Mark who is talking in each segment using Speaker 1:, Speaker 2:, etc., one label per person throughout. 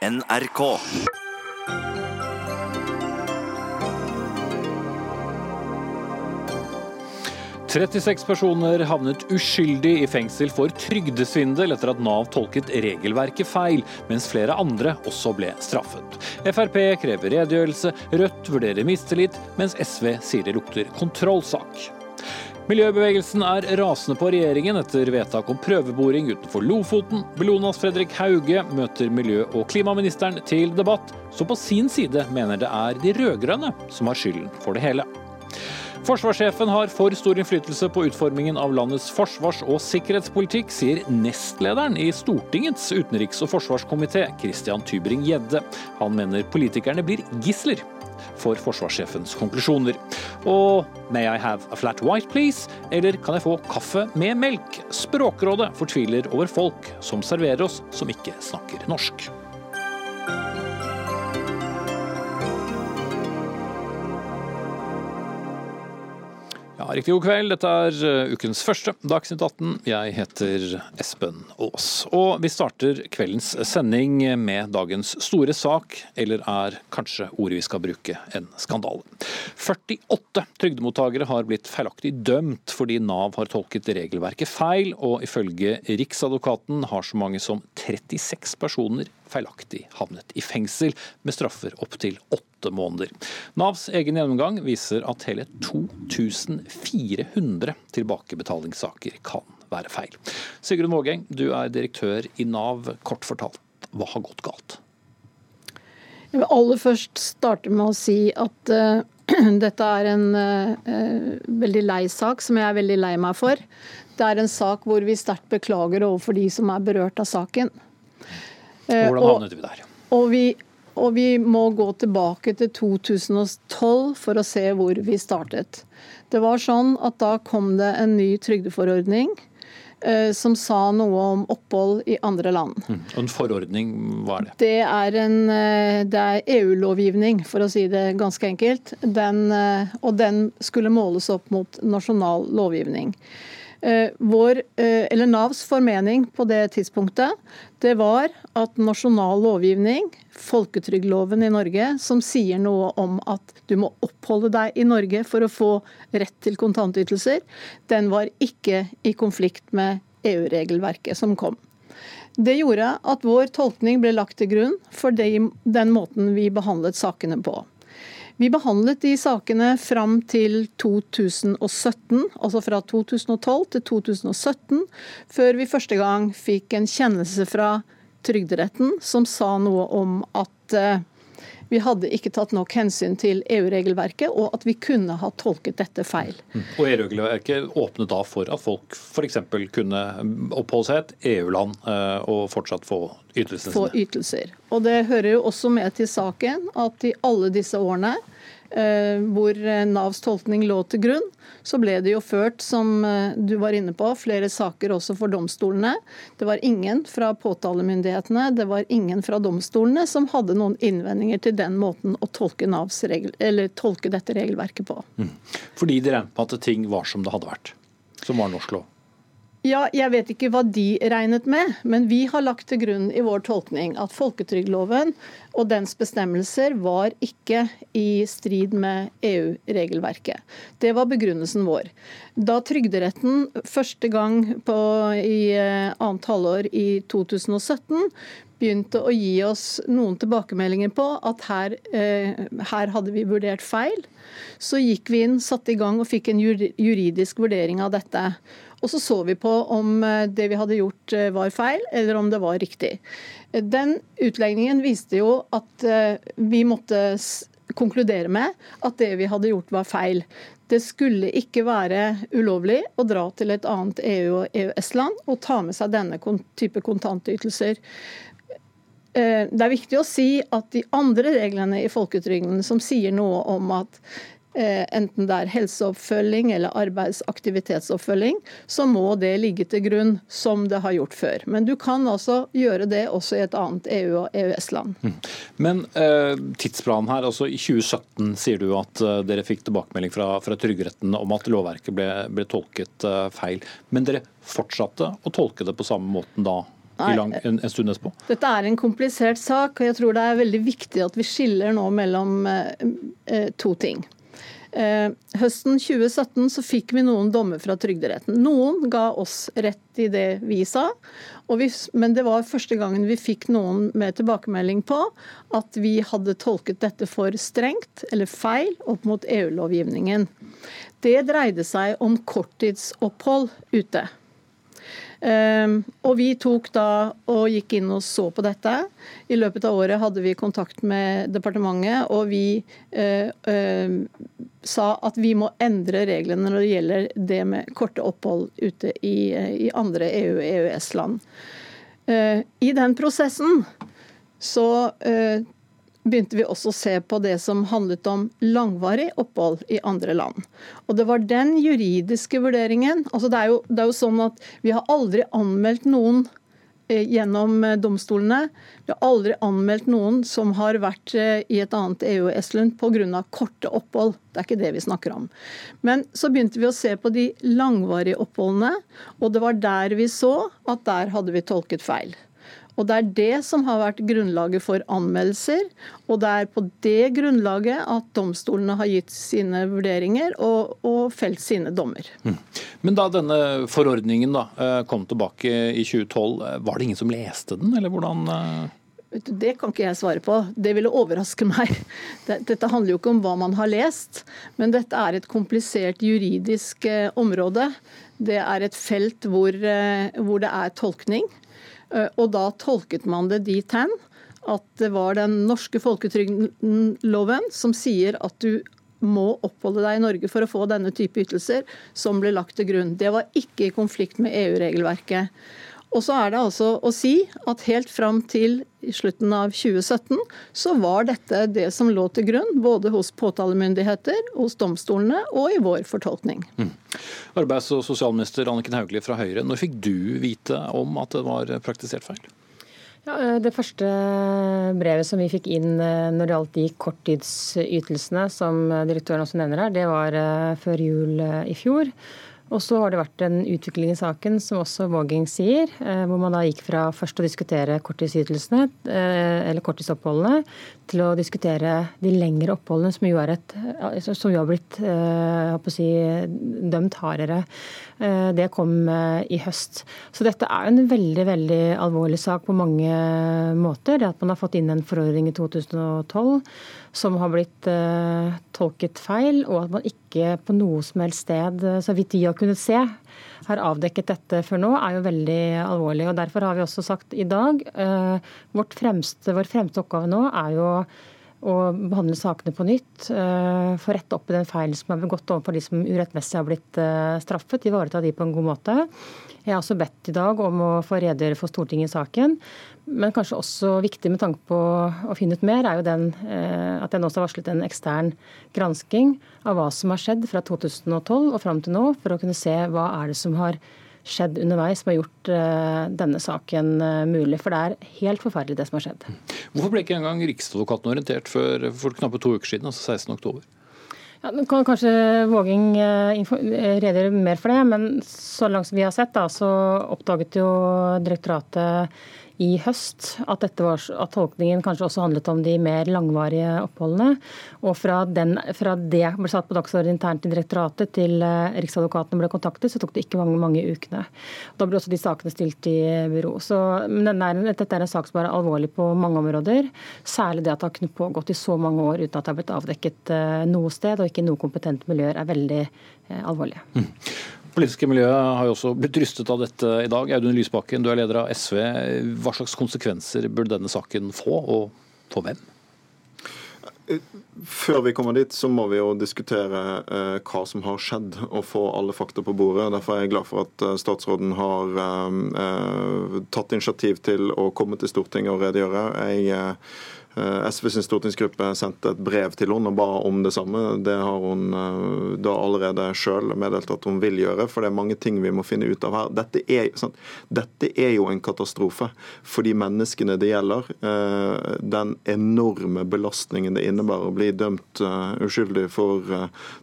Speaker 1: NRK.
Speaker 2: «36 personer havnet uskyldig i fengsel for trygdesvindel etter at Nav tolket regelverket feil, mens flere andre også ble straffet. Frp krever redegjørelse, Rødt vurderer mistillit, mens SV sier det lukter kontrollsak. Miljøbevegelsen er rasende på regjeringen etter vedtak om prøveboring utenfor Lofoten. Bellonas Fredrik Hauge møter miljø- og klimaministeren til debatt, som på sin side mener det er de rød-grønne som har skylden for det hele. Forsvarssjefen har for stor innflytelse på utformingen av landets forsvars- og sikkerhetspolitikk, sier nestlederen i Stortingets utenriks- og forsvarskomité, Christian Tybring-Gjedde. Han mener politikerne blir gisler for forsvarssjefens konklusjoner. Og May I have a flat white, please? Eller kan jeg få kaffe med melk? Språkrådet fortviler over folk som serverer oss som ikke snakker norsk. Riktig god kveld. Dette er uh, ukens første Dagsnytt 18. Jeg heter Espen Aas. Og vi starter kveldens sending med dagens store sak, eller er kanskje ordet vi skal bruke, en skandale. 48 trygdemottakere har blitt feilaktig dømt fordi Nav har tolket regelverket feil, og ifølge Riksadvokaten har så mange som 36 personer feilaktig havnet i fengsel, med straffer opptil åtte måneder. Navs egen gjennomgang viser at hele 2400 tilbakebetalingssaker kan være feil. Sigrun Vågeng, du er direktør i Nav. Kort fortalt, hva har gått galt?
Speaker 3: Jeg vil aller først starte med å si at uh, dette er en uh, veldig lei sak, som jeg er veldig lei meg for. Det er en sak hvor vi sterkt beklager overfor de som er berørt av saken.
Speaker 2: Hvordan havnet vi der?
Speaker 3: Og vi, og vi må gå tilbake til 2012 for å se hvor vi startet. Det var sånn at Da kom det en ny trygdeforordning eh, som sa noe om opphold i andre land.
Speaker 2: Mm. Og en forordning, hva er det?
Speaker 3: Det er, er EU-lovgivning, for å si det ganske enkelt. Den, og den skulle måles opp mot nasjonal lovgivning. Vår, eller Navs formening på det tidspunktet det var at nasjonal lovgivning, folketrygdloven i Norge, som sier noe om at du må oppholde deg i Norge for å få rett til kontantytelser, den var ikke i konflikt med EU-regelverket som kom. Det gjorde at vår tolkning ble lagt til grunn for den måten vi behandlet sakene på. Vi behandlet de sakene fram til 2017, altså fra 2012 til 2017, før vi første gang fikk en kjennelse fra Trygderetten som sa noe om at eh, vi hadde ikke tatt nok hensyn til EU-regelverket, og at vi kunne ha tolket dette feil.
Speaker 2: Mm. Og EU-regelverket åpnet da for at folk f.eks. kunne oppholde seg i et EU-land eh, og fortsatt få ytelsene
Speaker 3: Få ytelser. Og Det hører jo også med til saken at i alle disse årene hvor eh, Navs tolkning lå til grunn, så ble det jo ført, som eh, du var inne på, flere saker også for domstolene. Det var ingen fra påtalemyndighetene, det var ingen fra domstolene som hadde noen innvendinger til den måten å tolke, regel, tolke dette regelverket på. Mm.
Speaker 2: Fordi de regnet med at ting var som det hadde vært, som var norsk lov?
Speaker 3: Ja, Jeg vet ikke hva de regnet med, men vi har lagt til grunn i vår tolkning at folketrygdloven og dens bestemmelser var ikke i strid med EU-regelverket. Det var begrunnelsen vår. Da Trygderetten første gang på, i eh, annet halvår i 2017 begynte å gi oss noen tilbakemeldinger på at her, eh, her, hadde vi vurdert feil. Så gikk vi inn, satte i gang og fikk en juridisk vurdering av dette. Og så så vi på om eh, det vi hadde gjort eh, var feil, eller om det var riktig. Den utlegningen viste jo at eh, vi måtte konkludere med at det vi hadde gjort var feil. Det skulle ikke være ulovlig å dra til et annet EU- og EØS-land og ta med seg denne type kontantytelser. Det er viktig å si at de andre reglene i folketrygden som sier noe om at enten det er helseoppfølging eller arbeidsaktivitetsoppfølging, så må det ligge til grunn som det har gjort før. Men du kan altså gjøre det også i et annet EU- og EØS-land. Mm.
Speaker 2: Men eh, tidsplanen her, altså i 2017 sier du at uh, dere fikk tilbakemelding fra, fra Trygderetten om at lovverket ble, ble tolket feil. Men dere fortsatte å tolke det på samme måten da lang, en, en, stund etterpå?
Speaker 3: Dette er en komplisert sak, og jeg tror det er veldig viktig at vi skiller nå mellom eh, eh to ting. Eh, høsten 2017 så fikk vi noen dommer fra Trygderetten. Noen ga oss rett i det vi sa, vi, men det var første gangen vi fikk noen med tilbakemelding på at vi hadde tolket dette for strengt eller feil opp mot EU-lovgivningen. Det dreide seg om korttidsopphold ute. Um, og vi tok da og gikk inn og så på dette. I løpet av året hadde vi kontakt med departementet, og vi uh, uh, sa at vi må endre reglene når det gjelder det med korte opphold ute i, i andre EU-EØS-land. Uh, eh, I den prosessen så begynte vi også å se på det som handlet om langvarig opphold i andre land. Og Det var den juridiske vurderingen. altså Det er jo, det er jo sånn at vi har aldri anmeldt noen eh, gjennom eh, domstolene. Vi har aldri anmeldt noen som har vært eh, i et annet EU-Estland pga. korte opphold. Det er ikke det vi snakker om. Men så begynte vi å se på de langvarige oppholdene, og det var der vi så at der hadde vi tolket feil. Og Det er det som har vært grunnlaget for anmeldelser, og det er på det grunnlaget at domstolene har gitt sine vurderinger og, og felt sine dommer. Mm.
Speaker 2: Men da denne forordningen da, eh, kom tilbake i 2012, eh, var det ingen som leste den, eller hvordan? Eh?
Speaker 3: Det kan ikke jeg svare på. Det ville overraske meg. Dette handler jo ikke om hva man har lest, men dette er et komplisert juridisk område. Det er et felt hvor, hvor det er tolkning. Eh, og da tolket man det dit hen at det var den norske folketrygdloven som sier at du må oppholde deg i Norge for å få denne type ytelser, som ble lagt til grunn. Det var ikke i konflikt med EU-regelverket. Og så er det altså å si at helt fram til i slutten av 2017 så var dette det som lå til grunn, både hos påtalemyndigheter, hos domstolene og i vår fortolkning. Mm.
Speaker 2: Arbeids- og sosialminister Anniken Hauglie fra Høyre, når fikk du vite om at det var praktisert feil?
Speaker 1: Ja, eh, det første brevet som vi fikk inn eh, når det gjaldt de korttidsytelsene som direktøren også nevner her, det var eh, før jul i fjor. Og så har det vært en utvikling i saken, som også Våging sier, eh, hvor man da gikk fra først å diskutere korttidsytelsene, eh, eller korttidsoppholdene, til å diskutere de lengre oppholdene, som jo, er et, eh, som jo har blitt si, dømt hardere. Det kom i høst. Så dette er en veldig veldig alvorlig sak på mange måter. Det at man har fått inn en forordning i 2012 som har blitt tolket feil, og at man ikke på noe som helst sted, eh, så vidt vi har kunnet se, har avdekket dette før nå, er jo veldig alvorlig. og Derfor har vi også sagt i dag uh, fremste, Vår fremste oppgave nå er jo å behandle sakene på nytt. Uh, Få rette opp i den feilen som er begått overfor de som urettmessig har blitt straffet. Ivareta de på en god måte. Jeg har også bedt i dag om å få redegjøre for Stortinget i saken. Men kanskje også viktig med tanke på å finne ut mer, er jo den, eh, at jeg nå har varslet en ekstern gransking av hva som har skjedd fra 2012 og fram til nå, for å kunne se hva er det som har skjedd underveis som har gjort eh, denne saken eh, mulig. For det er helt forferdelig det som har skjedd.
Speaker 2: Hvorfor ble ikke engang Riksadvokaten orientert før, for knappe to uker siden, altså 16.10?
Speaker 1: Ja, kan kanskje Våging redegjøre mer for det, men så langt som vi har sett, da, så oppdaget jo direktoratet i høst at, var, at, tolkningen kanskje også handlet om de mer langvarige oppholdene. Og fra, den, fra det ble satt på dagsordenen internt i direktoratet til eh, Riksadvokaten ble kontaktet, så tok det ikke mange, mange ukene. Da ble også de sakene stilt i bero. Så, men er, dette er en sak som er alvorlig på mange områder. Særlig det at det har kunnet pågått i så mange år uten at det har blitt avdekket eh, noe sted, og ikke noe kompetente miljøer, er veldig eh, alvorlig. Mm
Speaker 2: politiske miljøet har jo også blitt rystet av dette i dag. Audun Lysbakken, du er leder av SV. Hva slags konsekvenser burde denne saken få, og for hvem?
Speaker 4: Før vi kommer dit, så må vi jo diskutere eh, hva som har skjedd, og få alle fakta på bordet. Derfor er jeg glad for at eh, statsråden har eh, eh tatt initiativ til å komme til Stortinget og redegjøre. Jeg eh, SV sin stortingsgruppe sendte et brev til henne og ba om det samme. Det har hun eh, da allerede sjøl meddelt at hun vil gjøre, for det er mange ting vi må finne ut av her. Dette er, sånn, dette er jo en katastrofe for de menneskene det gjelder. Eh, den enorme belastningen det innebærer å bli dømt uskyldig for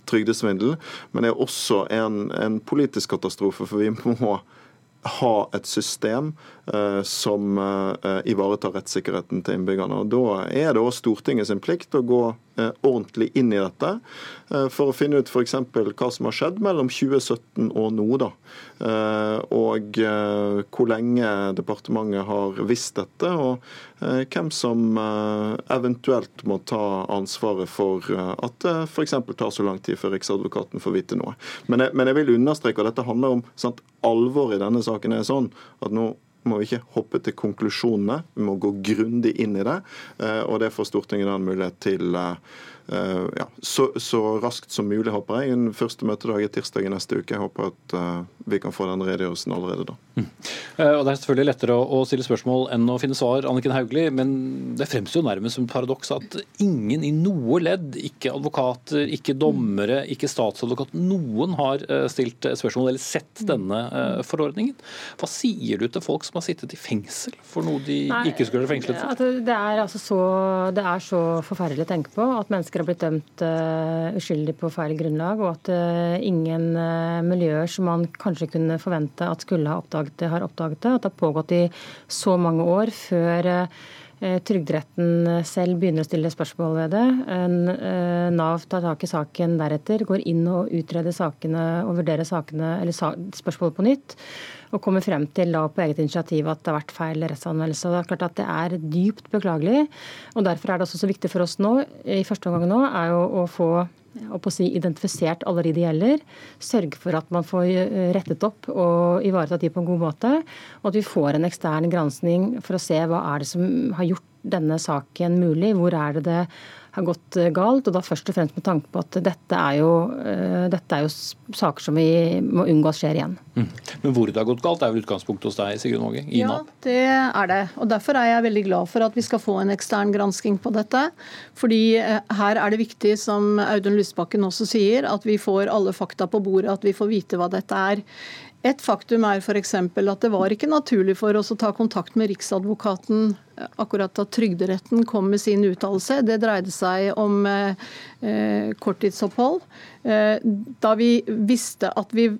Speaker 4: trygdesvindel. Men det er også en, en politisk katastrofe, for vi må ha et system eh, som eh, ivaretar rettssikkerheten til innbyggerne. Og Da er det også Stortinget sin plikt å gå eh, ordentlig inn i dette for å finne ut f.eks. hva som har skjedd mellom 2017 og nå. da. Og hvor lenge departementet har visst dette, og hvem som eventuelt må ta ansvaret for at det f.eks. tar så lang tid før Riksadvokaten får vite noe. Men jeg, men jeg vil understreke at dette handler om sant, alvoret i denne saken er sånn at nå må vi ikke hoppe til konklusjonene, vi må gå grundig inn i det. Eh, og det får Stortinget en mulighet til Eh, ja, så, så, raskt som mulig, håper jeg. En første møtedag er tirsdag i neste uke. Jeg håper at uh, vi kan få den redegjørelsen allerede da. Mm.
Speaker 2: Uh, og Det er selvfølgelig lettere å, å, stille spørsmål enn å finne svar, Anniken Hauglie, men det fremstår jo nærmest som et paradoks at ingen i noe ledd, ikke advokater, ikke dommere, ikke statsadvokat, noen har uh, stilt spørsmål eller sett denne forordningen. Hva sier du til folk som har sittet i fengsel for noe de Nei, ikke skulle vært fengslet for?
Speaker 1: Det er, altså så, det er så forferdelig å tenke på at mennesker mennesker har blitt dømt uh, uskyldig på feil grunnlag, og at uh, ingen uh, miljøer som man kanskje kunne forvente at skulle ha oppdaget det, har oppdaget det. At det har pågått i så mange år før Trygderetten selv begynner å stille spørsmål ved det. Nav tar tak i saken deretter, går inn og utreder sakene og vurderer sakene, eller spørsmålet på nytt og kommer frem til da på eget initiativ at det har vært feil rettsanvendelse. Det er klart at det er dypt beklagelig. og Derfor er det også så viktig for oss nå, i første omgang nå, er jo å få å si, identifisert alle de det gjelder. Sørge for at man får eh, rettet opp og ivaretatt de på en god måte. Og at vi får en ekstern gransking for å se hva er det som har gjort denne saken mulig. Hvor er det det har gått eh, galt. Og da først og fremst med tanke på at dette er jo, eh, dette er jo saker som vi må unngå at skjer igjen. Mm.
Speaker 2: Men hvor det har gått galt, er vel utgangspunktet hos deg, Sigrun Håge?
Speaker 3: Ja, det er det. Og derfor er jeg veldig glad for at vi skal få en ekstern gransking på dette. Fordi eh, her er det viktig, som Audun Lysbakken også sier, at vi får alle fakta på bordet, at vi får vite hva dette er. Et faktum er f.eks. at det var ikke naturlig for oss å ta kontakt med Riksadvokaten eh, akkurat da Trygderetten kom med sin uttalelse. Det dreide seg om eh, eh, korttidsopphold. Eh, da vi visste at vi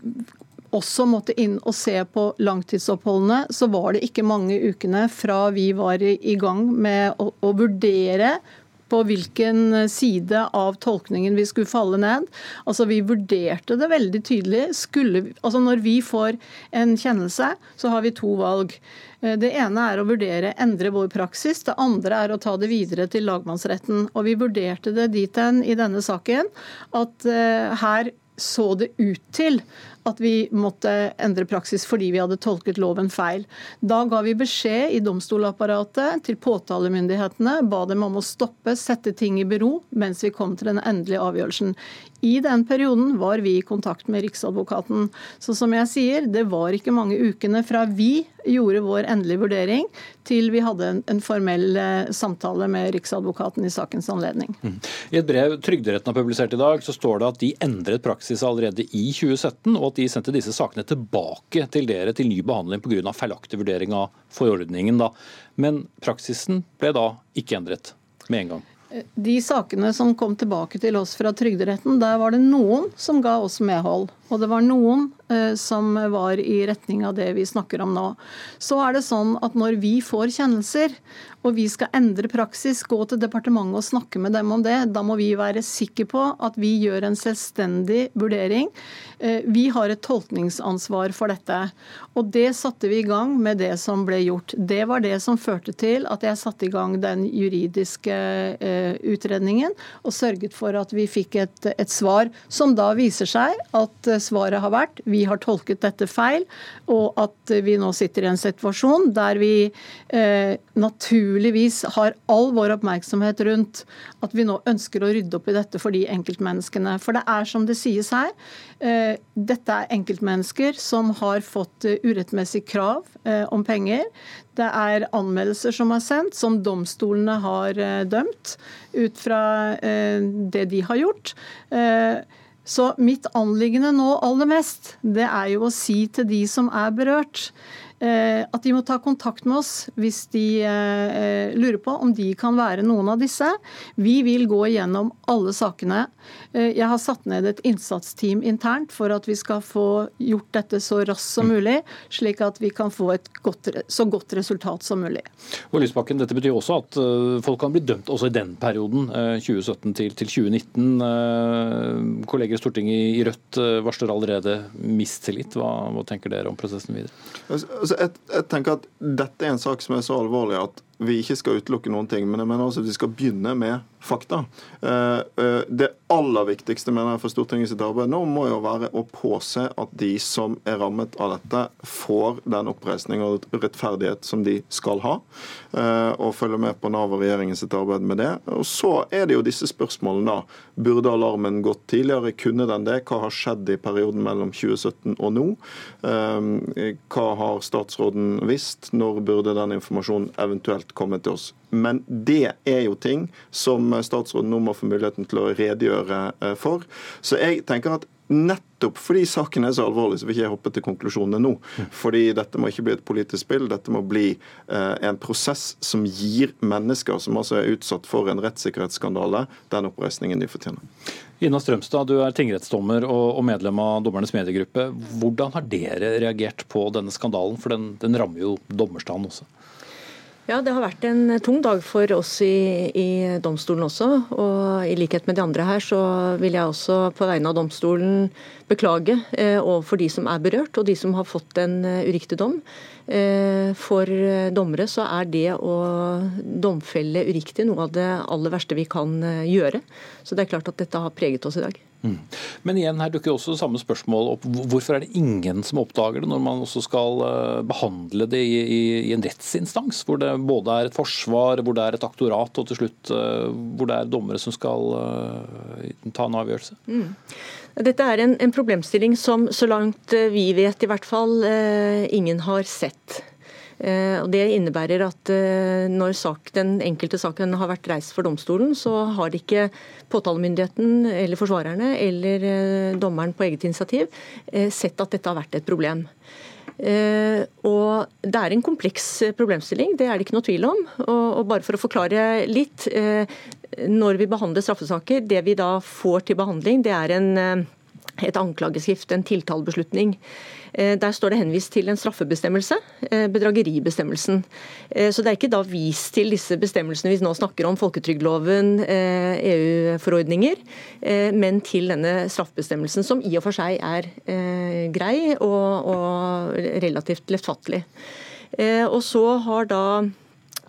Speaker 3: også måtte inn og se på langtidsoppholdene, så var det ikke mange ukene fra vi var i gang med å, å vurdere på hvilken side av tolkningen vi skulle falle ned. Altså Vi vurderte det veldig tydelig. Skulle, altså Når vi får en kjennelse, så har vi to valg. Eh, det ene er å vurdere endre vår praksis, det andre er å ta det videre til lagmannsretten. Og Vi vurderte det dit hen i denne saken at uh, her så det ut til at vi måtte endre praksis fordi vi hadde tolket loven feil. Da ga vi beskjed i domstolapparatet til påtalemyndighetene, ba dem om å stoppe, sette ting i bero mens vi kom til den endelige avgjørelsen. I den perioden var vi i kontakt med Riksadvokaten. Så som jeg sier, det var ikke mange ukene fra vi gjorde vår endelige vurdering, til vi hadde en, formell eh, samtale med Riksadvokaten i sakens anledning. Mm.
Speaker 2: I et brev Trygderetten har publisert i dag, så står det at de endret praksis allerede i 2017, og at de sendte disse sakene tilbake til dere til ny behandling pga. feilaktig vurdering av forordningen. Da. Men praksisen ble da ikke endret med en gang.
Speaker 3: De sakene som kom tilbake til oss fra Trygderetten, der var det noen som ga oss medhold. Og det var noen eh, som var i retning av det vi snakker om nå. Så er det sånn at når vi får kjennelser, og vi skal endre praksis, gå til departementet og snakke med dem om det, da må vi være sikre på at vi gjør en selvstendig vurdering. Eh, vi har et tolkningsansvar for dette. Og det satte vi i gang med det som ble gjort. Det var det som førte til at jeg satte i gang den juridiske eh, utredningen, og sørget for at vi fikk et, et svar som da viser seg at svaret har vært vi har tolket dette feil, og at vi nå sitter i en situasjon der vi eh, naturligvis har all vår oppmerksomhet rundt at vi nå ønsker å rydde opp i dette for de enkeltmenneskene. For det er som det sies her, eh, dette er enkeltmennesker som har fått eh, urettmessig krav eh, om penger. Det er anmeldelser som er sendt, som domstolene har eh, dømt ut fra eh, det de har gjort. Så mitt anliggende nå aller mest, det er jo å si til de som er berørt, at de må ta kontakt med oss hvis de eh, lurer på om de kan være noen av disse. Vi vil gå igjennom alle sakene. Eh, jeg har satt ned et innsatsteam internt for at vi skal få gjort dette så raskt som mulig, slik at vi kan få et godt, så godt resultat som mulig.
Speaker 2: Og Lysbakken, Dette betyr også at folk kan bli dømt også i den perioden, 2017 til, 2019. Kolleger i Stortinget i Rødt varsler allerede mistillit. Hva, hva tenker dere om prosessen videre?
Speaker 4: Altså, jeg, jeg, tenker at Dette er en sak som er så alvorlig at vi ikke skal utelukke noen ting. Men jeg mener også at vi skal begynne med fakta. Eh, eh, det aller viktigste mener jeg for Stortinget sitt arbeid nå må jo være å påse at de som er rammet av dette, får den oppreisning og rettferdighet som de skal ha. Eh, og følge med på Nav og regjeringen sitt arbeid med det. Og Så er det jo disse spørsmålene da. Burde alarmen gått tidligere? Kunne den det? Hva har skjedd i perioden mellom 2017 og nå? Hva har statsråden visst? Når burde den informasjonen eventuelt kommet til oss? Men det er jo ting som statsråden nå må få muligheten til å redegjøre eh, for. Så jeg tenker at Nettopp fordi saken er så alvorlig, så vil ikke jeg hoppe til konklusjonene nå. Fordi dette må ikke bli et politisk spill, dette må bli eh, en prosess som gir mennesker som altså er utsatt for en rettssikkerhetsskandale, den oppreisningen de fortjener.
Speaker 2: Ina Strømstad, du er tingrettsdommer og medlem av dommernes mediegruppe. Hvordan har dere reagert på denne skandalen, for den, den rammer jo dommerstanden også?
Speaker 5: Ja, Det har vært en tung dag for oss i, i, domstolen også. og I likhet med de andre her, så vil jeg også på vegne av domstolen beklage eh, overfor de som er berørt, og de som har fått en uh, uriktig dom. Eh, for dommere så er det å domfelle uriktig noe av det aller verste vi kan uh, gjøre. Så det er klart at dette har preget oss i dag. Mm.
Speaker 2: Men igjen, her dukker også det samme spørsmål opp. Hvorfor er det ingen som oppdager det, når man også skal eh, behandle det i, i, i en rettsinstans, hvor det både er et forsvar, hvor det er et aktorat, og til slutt eh, hvor det er dommere som skal uh, ta en avgjørelse? Mm.
Speaker 5: Dette er en, en, problemstilling som så langt vi vet i hvert fall, uh, ingen har sett. Eh, og Det innebærer at eh, når sak, den enkelte saken har vært reist for domstolen, så har ikke påtalemyndigheten eller forsvarerne eller eh, dommeren på eget initiativ sett at dette har vært et problem. Og Det er en kompleks problemstilling, det er det ikke noe tvil om. Og bare for å forklare litt. Når vi behandler straffesaker, det vi da får til behandling, det er en, et anklageskrift, en tiltalebeslutning. Eh, der står det henvist til en straffebestemmelse, eh, bedrageribestemmelsen. Eh, så det er ikke da vist til disse bestemmelsene vi nå snakker om, folketrygdloven, EU-forordninger, e men til denne straffebestemmelsen, som i og for seg er grei og, og relativt lettfattelig. Og så har da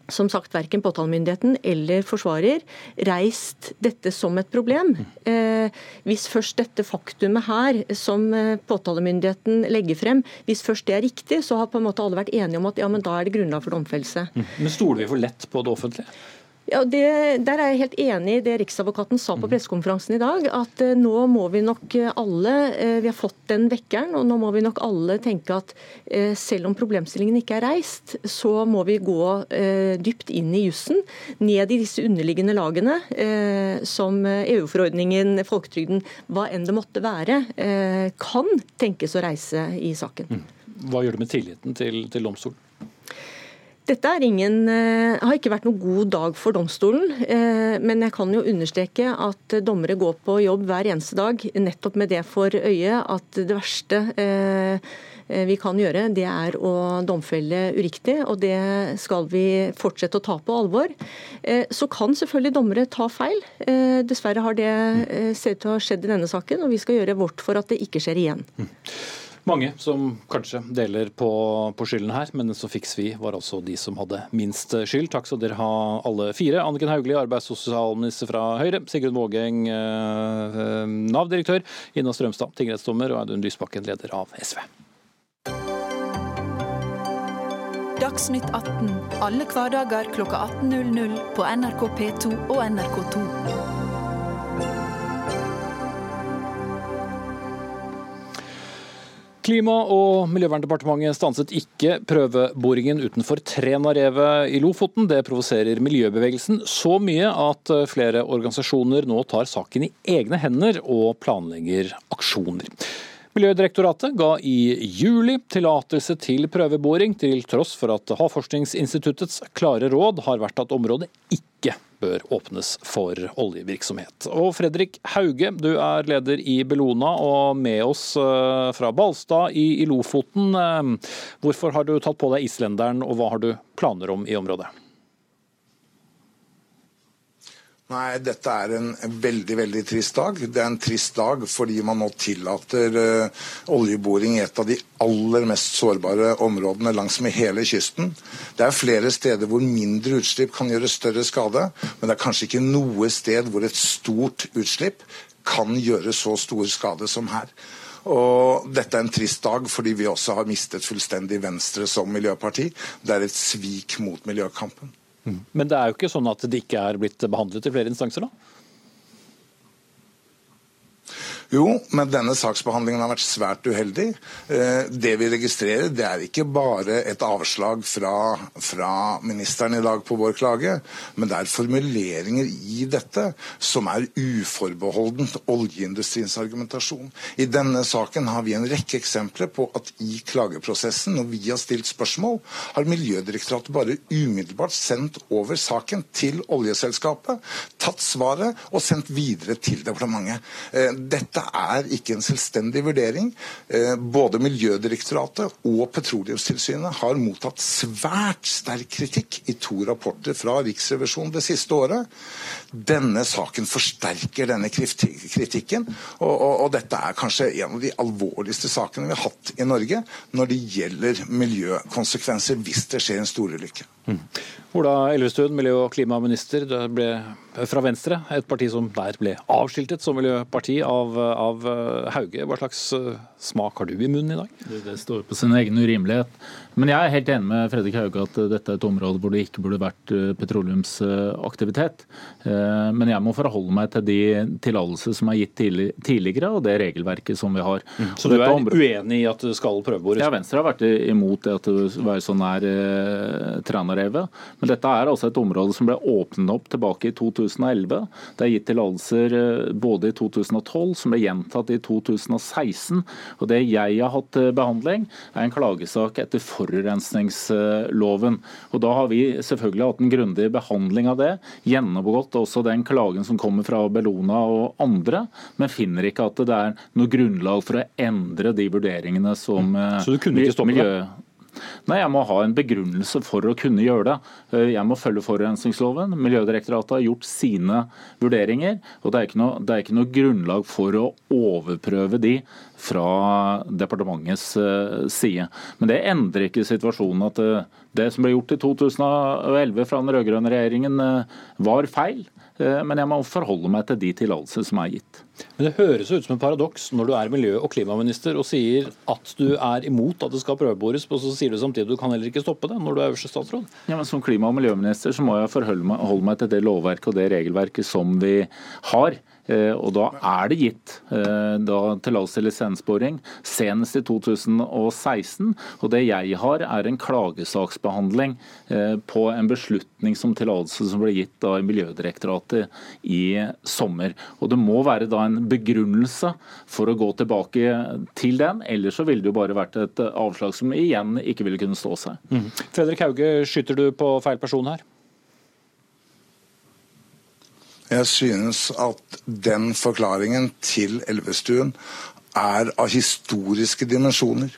Speaker 5: som sagt verken påtalemyndigheten eller forsvarer reist dette som et problem. Eh, hvis først dette faktumet her, som eh, påtalemyndigheten legger frem, hvis først det er riktig, så har på en måte alle vært enige om at ja, men da er det grunnlag for domfellelse.
Speaker 2: Mm. Men stoler vi for lett på det offentlige?
Speaker 5: Ja, det, Der er jeg helt enig i det Riksadvokaten sa på mhm. pressekonferansen i dag. At uh, nå må vi nok eh, alle uh, Vi har fått den vekkeren, og nå må vi nok alle tenke at selv om problemstillingen ikke er reist, så må vi gå dypt inn i jussen. Ned i disse underliggende lagene, som EU-forordningen, folketrygden, hva enn det måtte være, kan tenkes å reise i saken. Mm.
Speaker 2: Hva gjør det med tilliten til, til domstolen?
Speaker 5: Dette ingen, eh, har ikke vært noen god dag for domstolen, eh, men jeg kan jo understreke at dommere går på jobb hver eneste dag nettopp med det for øye at det verste eh, vi kan gjøre, det er å domfelle uriktig, og det skal vi fortsette å ta på alvor. Så kan selvfølgelig dommere ta feil. Dessverre har det sett til å ha skjedd i denne saken, og vi skal gjøre vårt for at det ikke skjer igjen.
Speaker 2: Mange som kanskje deler på, på skylden her, men så fiks vi var altså de som hadde minst skyld. Takk skal dere ha alle fire. Anniken Hauglie, arbeids- og sosialminister fra Høyre. Sigrun Vågeng, eh, eh, Nav-direktør. Ina Strømstad, tingrettsdommer. Og Audun Lysbakken, leder av SV.
Speaker 6: Dagsnytt 18 alle hverdager klokka 18.00 på NRK P2 og NRK2.
Speaker 2: Klima- og miljøverndepartementet stanset ikke prøveboringen utenfor Trænarevet i Lofoten. Det provoserer miljøbevegelsen så mye at flere organisasjoner nå tar saken i egne hender og planlegger aksjoner. Miljødirektoratet ga i juli tillatelse til prøveboring, til tross for at Havforskningsinstituttets klare råd har vært at området ikke bør åpnes for oljevirksomhet. Og Fredrik Hauge, du er leder i Bellona og med oss eh, fra Balstad i Lofoten. Eh, hvorfor har du tatt på deg islenderen, og hva har du planer om i området?
Speaker 7: Nei, dette er en veldig veldig trist dag. Det er en trist dag fordi man nå tillater uh, oljeboring i et av de aller mest sårbare områdene langs med hele kysten. Det er flere steder hvor mindre utslipp kan gjøre større skade, men det er kanskje ikke noe sted hvor et stort utslipp kan gjøre så stor skade som her. Og dette er en trist dag fordi vi også har mistet fullstendig Venstre som miljøparti. Det er et svik mot miljøkampen.
Speaker 2: Men det er jo ikke sånn at det ikke er blitt behandlet i flere instanser, da?
Speaker 7: Jo, men denne saksbehandlingen har vært svært uheldig. Eh, det vi registrerer, det er ikke bare et avslag fra, fra, ministeren i dag på vår klage, men det er formuleringer i dette som er uforbeholdent oljeindustriens argumentasjon. I denne saken har vi en rekke eksempler på at i klageprosessen, når vi har stilt spørsmål, har Miljødirektoratet bare umiddelbart sendt over saken til oljeselskapet, tatt svaret og sendt videre til departementet. Eh, dette dette er ikke en selvstendig vurdering. Eh, både Miljødirektoratet og Petroleumstilsynet har mottatt svært sterk kritikk i to rapporter fra Riksrevisjonen det siste året. Denne saken forsterker denne kritikken, og, og, og dette er kanskje en av de alvorligste sakene vi har hatt i Norge når det gjelder miljøkonsekvenser hvis det skjer en storulykke. Mm.
Speaker 2: Ola Elvestuen, miljø- og klimaminister ble fra Venstre, et parti som der ble avskiltet som miljøparti av, av Hauge. Hva slags eh, smak har du i munnen i dag?
Speaker 8: Det står på sin egen urimelighet. Men jeg er helt enig med Fredrik Hauge at dette er et område hvor det ikke burde vært eh, petroleumsaktivitet. Eh, men jeg må forholde meg til de tillatelser som er gitt tidligere, og det regelverket som vi har.
Speaker 2: Mm. Så du er uenig i at det skal prøvebores?
Speaker 8: Ja, Venstre har vært imot det at det var så nær eh, Trænarevet. Men dette er altså et område som ble åpnet opp tilbake i 2011. Det er gitt tillatelser eh, både i 2012, som ble gjentatt i 2016. Og det jeg har hatt behandling, er en klagesak etter forurensningsloven. Og Da har vi selvfølgelig hatt en grundig behandling av det. Gjennomgått også den klagen som kommer fra Bellona og andre, men finner ikke at det er noe grunnlag for å endre de vurderingene som.
Speaker 2: Så du kunne ikke stoppe det?
Speaker 8: Nei, Jeg må ha en begrunnelse for å kunne gjøre det. Eh, jeg må følge forurensningsloven. Miljødirektoratet har gjort sine vurderinger. og det er, noe, det er, ikke noe, grunnlag for å overprøve de fra departementets eh, side. Men det endrer ikke situasjonen at eh, det som ble gjort i 2011 fra den rød-grønne regjeringen var feil. Eh, men jeg må forholde meg til de tillatelser som er gitt.
Speaker 2: Men Det høres ut som en paradoks når du er miljø- og klimaminister og sier at du er imot at det skal prøvebores, og så sier du samtidig at du kan heller ikke stoppe det når du er øverste statsråd?
Speaker 8: Ja, men Som klima- og miljøminister så må jeg forholde meg, meg til det lovverket og det regelverket som vi har. Eh, og Da er det gitt eh, tillatelse til lisensboring senest i 2016. og Det jeg har, er en klagesaksbehandling eh, på en beslutning som tillatelse som ble gitt av Miljødirektoratet i sommer. Og Det må være da en begrunnelse for å gå tilbake til den, ellers så ville det jo bare vært et avslag som igjen ikke ville kunne stå seg. Mm.
Speaker 2: Fredrik Hauge, skyter du på feil person her?
Speaker 7: Jeg synes at den forklaringen til Elvestuen er av historiske dimensjoner.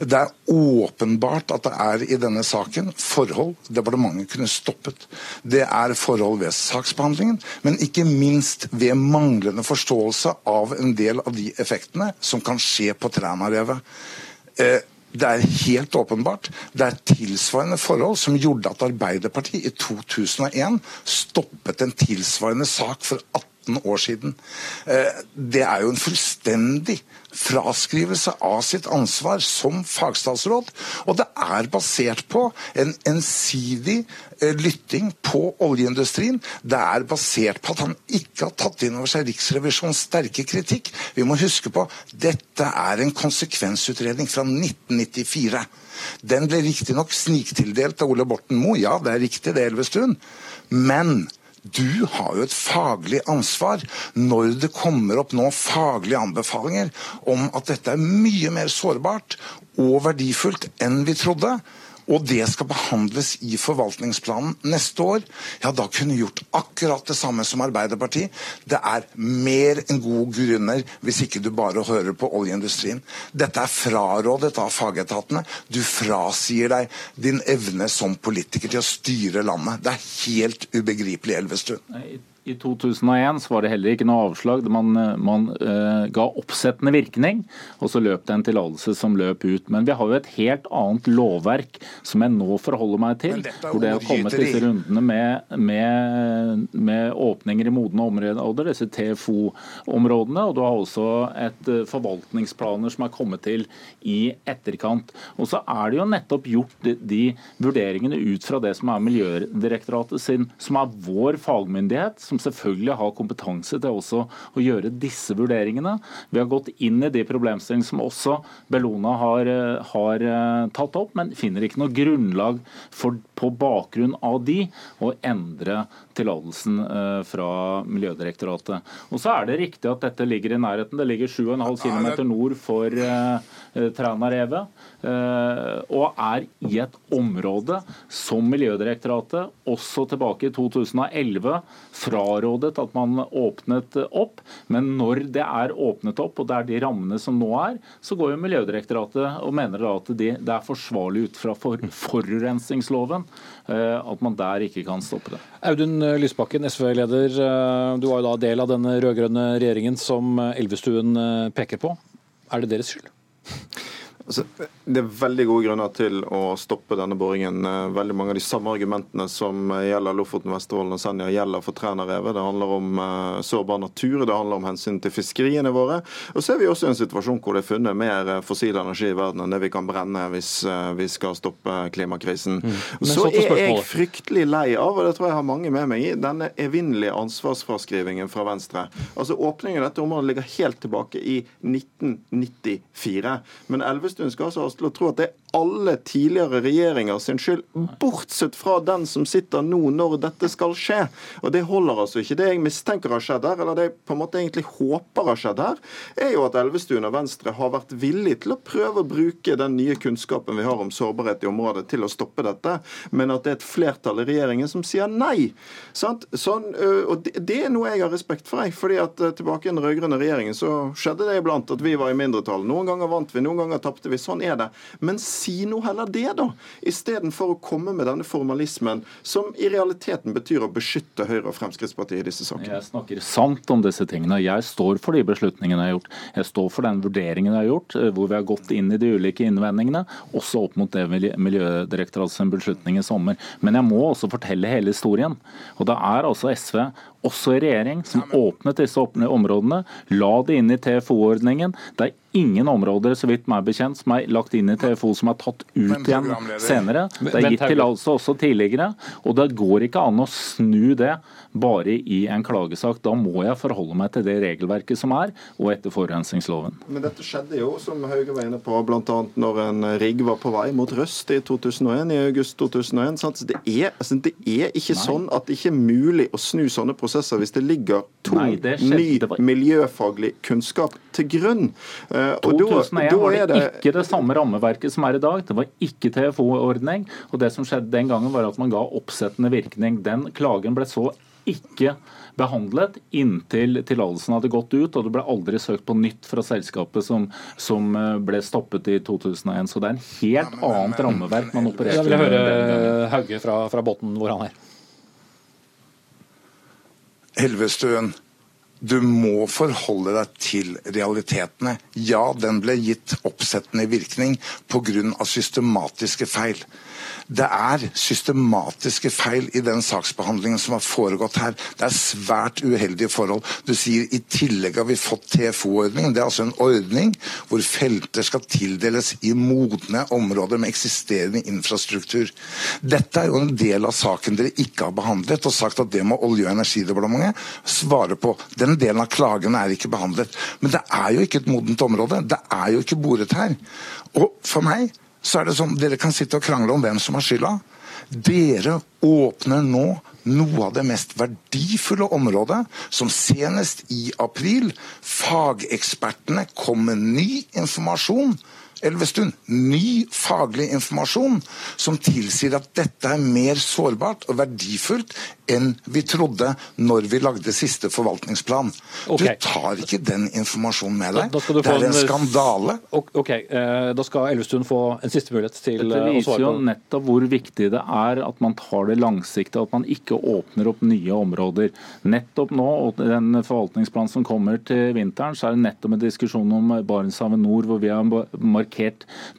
Speaker 7: Det er åpenbart at det er i denne saken forhold departementet kunne stoppet. Det er forhold ved saksbehandlingen, men ikke minst ved manglende forståelse av en del av de effektene som kan skje på Trænarevet. Eh, det er helt åpenbart. Det er tilsvarende forhold som gjorde at Arbeiderpartiet i 2001 stoppet en tilsvarende sak for 18 år siden. Eh, det er jo en fullstendig fraskrivelse av sitt ansvar som fagstatsråd. Og det er basert på en ensidig eh, lytting på oljeindustrien. Det er basert på at han ikke har tatt inn over seg Riksrevisjonens sterke kritikk. Vi må huske på dette er en konsekvensutredning fra 1994. Den ble riktignok sniktildelt av Ole Borten Moe, ja det er riktig det, Elvestuen. Men Du har jo et faglig ansvar når det kommer opp nå faglige anbefalinger om at dette er mye mer sårbart og verdifullt enn vi trodde og det skal behandles i forvaltningsplanen neste år, ja, da kunne gjort akkurat det samme som Arbeiderpartiet. Det er mer enn gode grunner hvis ikke du bare hører på oljeindustrien. Dette er frarådet av fagetatene. Du frasier deg din evne som politiker til å styre landet. Det er helt ubegripelig, Elvestuen.
Speaker 8: I 2001 så var det heller ikke noe avslag. Man, man uh, ga oppsettende virkning, og så løp det en tillatelse som løp ut. Men vi har jo et helt annet lovverk som jeg nå forholder meg til. Hvor det har kommet disse rundene med, med, med åpninger i modne områder, disse TFO-områdene. Og du har også et uh, forvaltningsplaner som er kommet til i etterkant. Og så er det jo nettopp gjort de, de vurderingene ut fra det som er Miljødirektoratet sin, som er vår fagmyndighet som selvfølgelig har kompetanse til også å gjøre disse vurderingene. Vi har gått inn i de problemstillingene som også Bellona har, eh, har eh, tatt opp, men finner ikke noe grunnlag for, på bakgrunn av de å endre tillatelsen eh, fra Miljødirektoratet. Og så er det riktig at dette ligger i nærheten. Det ligger 7,5 km nord for Trænarevet. Og er i et område som Miljødirektoratet også tilbake i 2011 frarådet at man åpnet opp. Men når det er åpnet opp, og det er de rammene som nå er, så går jo Miljødirektoratet og mener da at det er forsvarlig ut fra for, forurensningsloven eh, at man der ikke kan stoppe det.
Speaker 2: Audun Lysbakken, SV-leder. Eh, du var jo da del av denne rød-grønne regjeringen som Elvestuen eh, peker på. Er det deres skyld?
Speaker 4: Altså, det er veldig gode grunner til å stoppe denne boringen. Eh, veldig mange av de samme argumentene som gjelder Lofoten, Vesterålen og Senja, gjelder for Trænarevet. Det handler om uh, sårbar natur, det handler om hensyn til fiskeriene våre. Og så er vi også i en situasjon hvor det er funnet mer eh, fossil energi i verden enn det vi kan brenne hvis vi skal stoppe klimakrisen. Mm. Så, så er jeg fryktelig lei av, og det tror jeg har mange med meg i, denne evinnelige ansvarsfraskrivingen fra Venstre. Altså Åpningen av dette området ligger helt tilbake i 1994. Men Elvestuen Elvestuen skal altså ha oss til å tro at det er alle tidligere regjeringer sin skyld, bortsett fra den som sitter nå, når dette skal skje. Og Det holder altså ikke. Det jeg mistenker har skjedd her, eller det jeg på en måte egentlig håper har skjedd her, er jo at Elvestuen og Venstre har vært villig til å prøve å bruke den nye kunnskapen vi har om sårbarhet i området, til å stoppe dette, men at det er et flertall i regjeringen som sier nei. Sånn, og Det er noe jeg har respekt for. Jeg, fordi at Tilbake i den rød-grønne regjeringen så skjedde det iblant at vi var i mindretall. Noen ganger vant vi, noen ganger tapte vi. Sånn er det. Men si nå heller det, da. Istedenfor å komme med denne formalismen, som i realiteten betyr å beskytte Høyre og Fremskrittspartiet i disse sakene.
Speaker 8: Jeg snakker sant om disse tingene. Jeg står for de beslutningene jeg har gjort. Jeg står for den vurderingen jeg har gjort, eh, hvor vi har gått inn i de ulike innvendingene, også opp mot det Miljødirektoratets beslutning i sommer. Men jeg må også fortelle hele historien. Og det er altså SV også i regjering, som åpnet disse områdene, la det inn i TFO-ordningen. Det er ingen områder så vidt meg bekjent, som er lagt inn i TFO som er tatt ut igjen senere. Det er gitt tillatelse også tidligere. Og det går ikke an å snu det bare i en klagesak. Da må jeg forholde meg til det regelverket som er, og etter forurensningsloven.
Speaker 4: Men dette skjedde jo, som Hauge var inne på, bl.a. når en rigg var på vei mot Røst i 2001, i august 2001. Sant? Det, er, altså, det er ikke Nei. sånn at det ikke er mulig å snu sånne prosesser hvis det ligger tung, ny miljøfaglig kunnskap til grunn.
Speaker 8: 2001 da, var det, det ikke det samme rammeverket som er i dag. Det var ikke TFO-ordning. Og det som skjedde den gangen, var at man ga oppsettende virkning. Den klagen ble så ikke behandlet inntil tillatelsen hadde gått ut, og det ble aldri søkt på nytt fra selskapet som, som eh, ble stoppet i 2001. Så det er en helt annet rammeverk man opererer
Speaker 2: med. Jeg vil høre Hauge fra, fra Botten hvor han er.
Speaker 7: Elvestuen, du må forholde deg til realitetene. Ja, den ble gitt oppsettende virkning pga. systematiske feil. Det er systematiske feil i den saksbehandlingen som har foregått her. Det er svært uheldige forhold. Du sier i tillegg har vi fått TFO-ordningen. Det er altså en ordning hvor felter skal tildeles i modne områder med eksisterende infrastruktur. Dette er jo en del av saken dere ikke har behandlet, og sagt at det må Olje- og energidepartementet svare på. Den delen av klagen er ikke behandlet. Men det er jo ikke et modent område. Det er jo ikke boret her. Og for meg så er det sånn, Dere kan sitte og krangle om hvem som har skylda. Dere åpner nå noe av det mest verdifulle området, som senest i april fagekspertene kom med ny informasjon Elvestuen, ny faglig informasjon som tilsier at dette er mer sårbart og verdifullt enn vi trodde når vi lagde siste forvaltningsplan. Okay. Du tar ikke den informasjonen med deg. Da, da det er en, en skandale.
Speaker 2: Ok, eh, Da skal Elvestuen få en siste mulighet til å
Speaker 8: Dette Det viser jo nettopp hvor viktig det er at man tar det langsiktig, at man ikke åpner opp nye områder. Nettopp nå, og den forvaltningsplanen som kommer til vinteren, så er det nettopp en diskusjon om Barentshavet nord, hvor vi har markert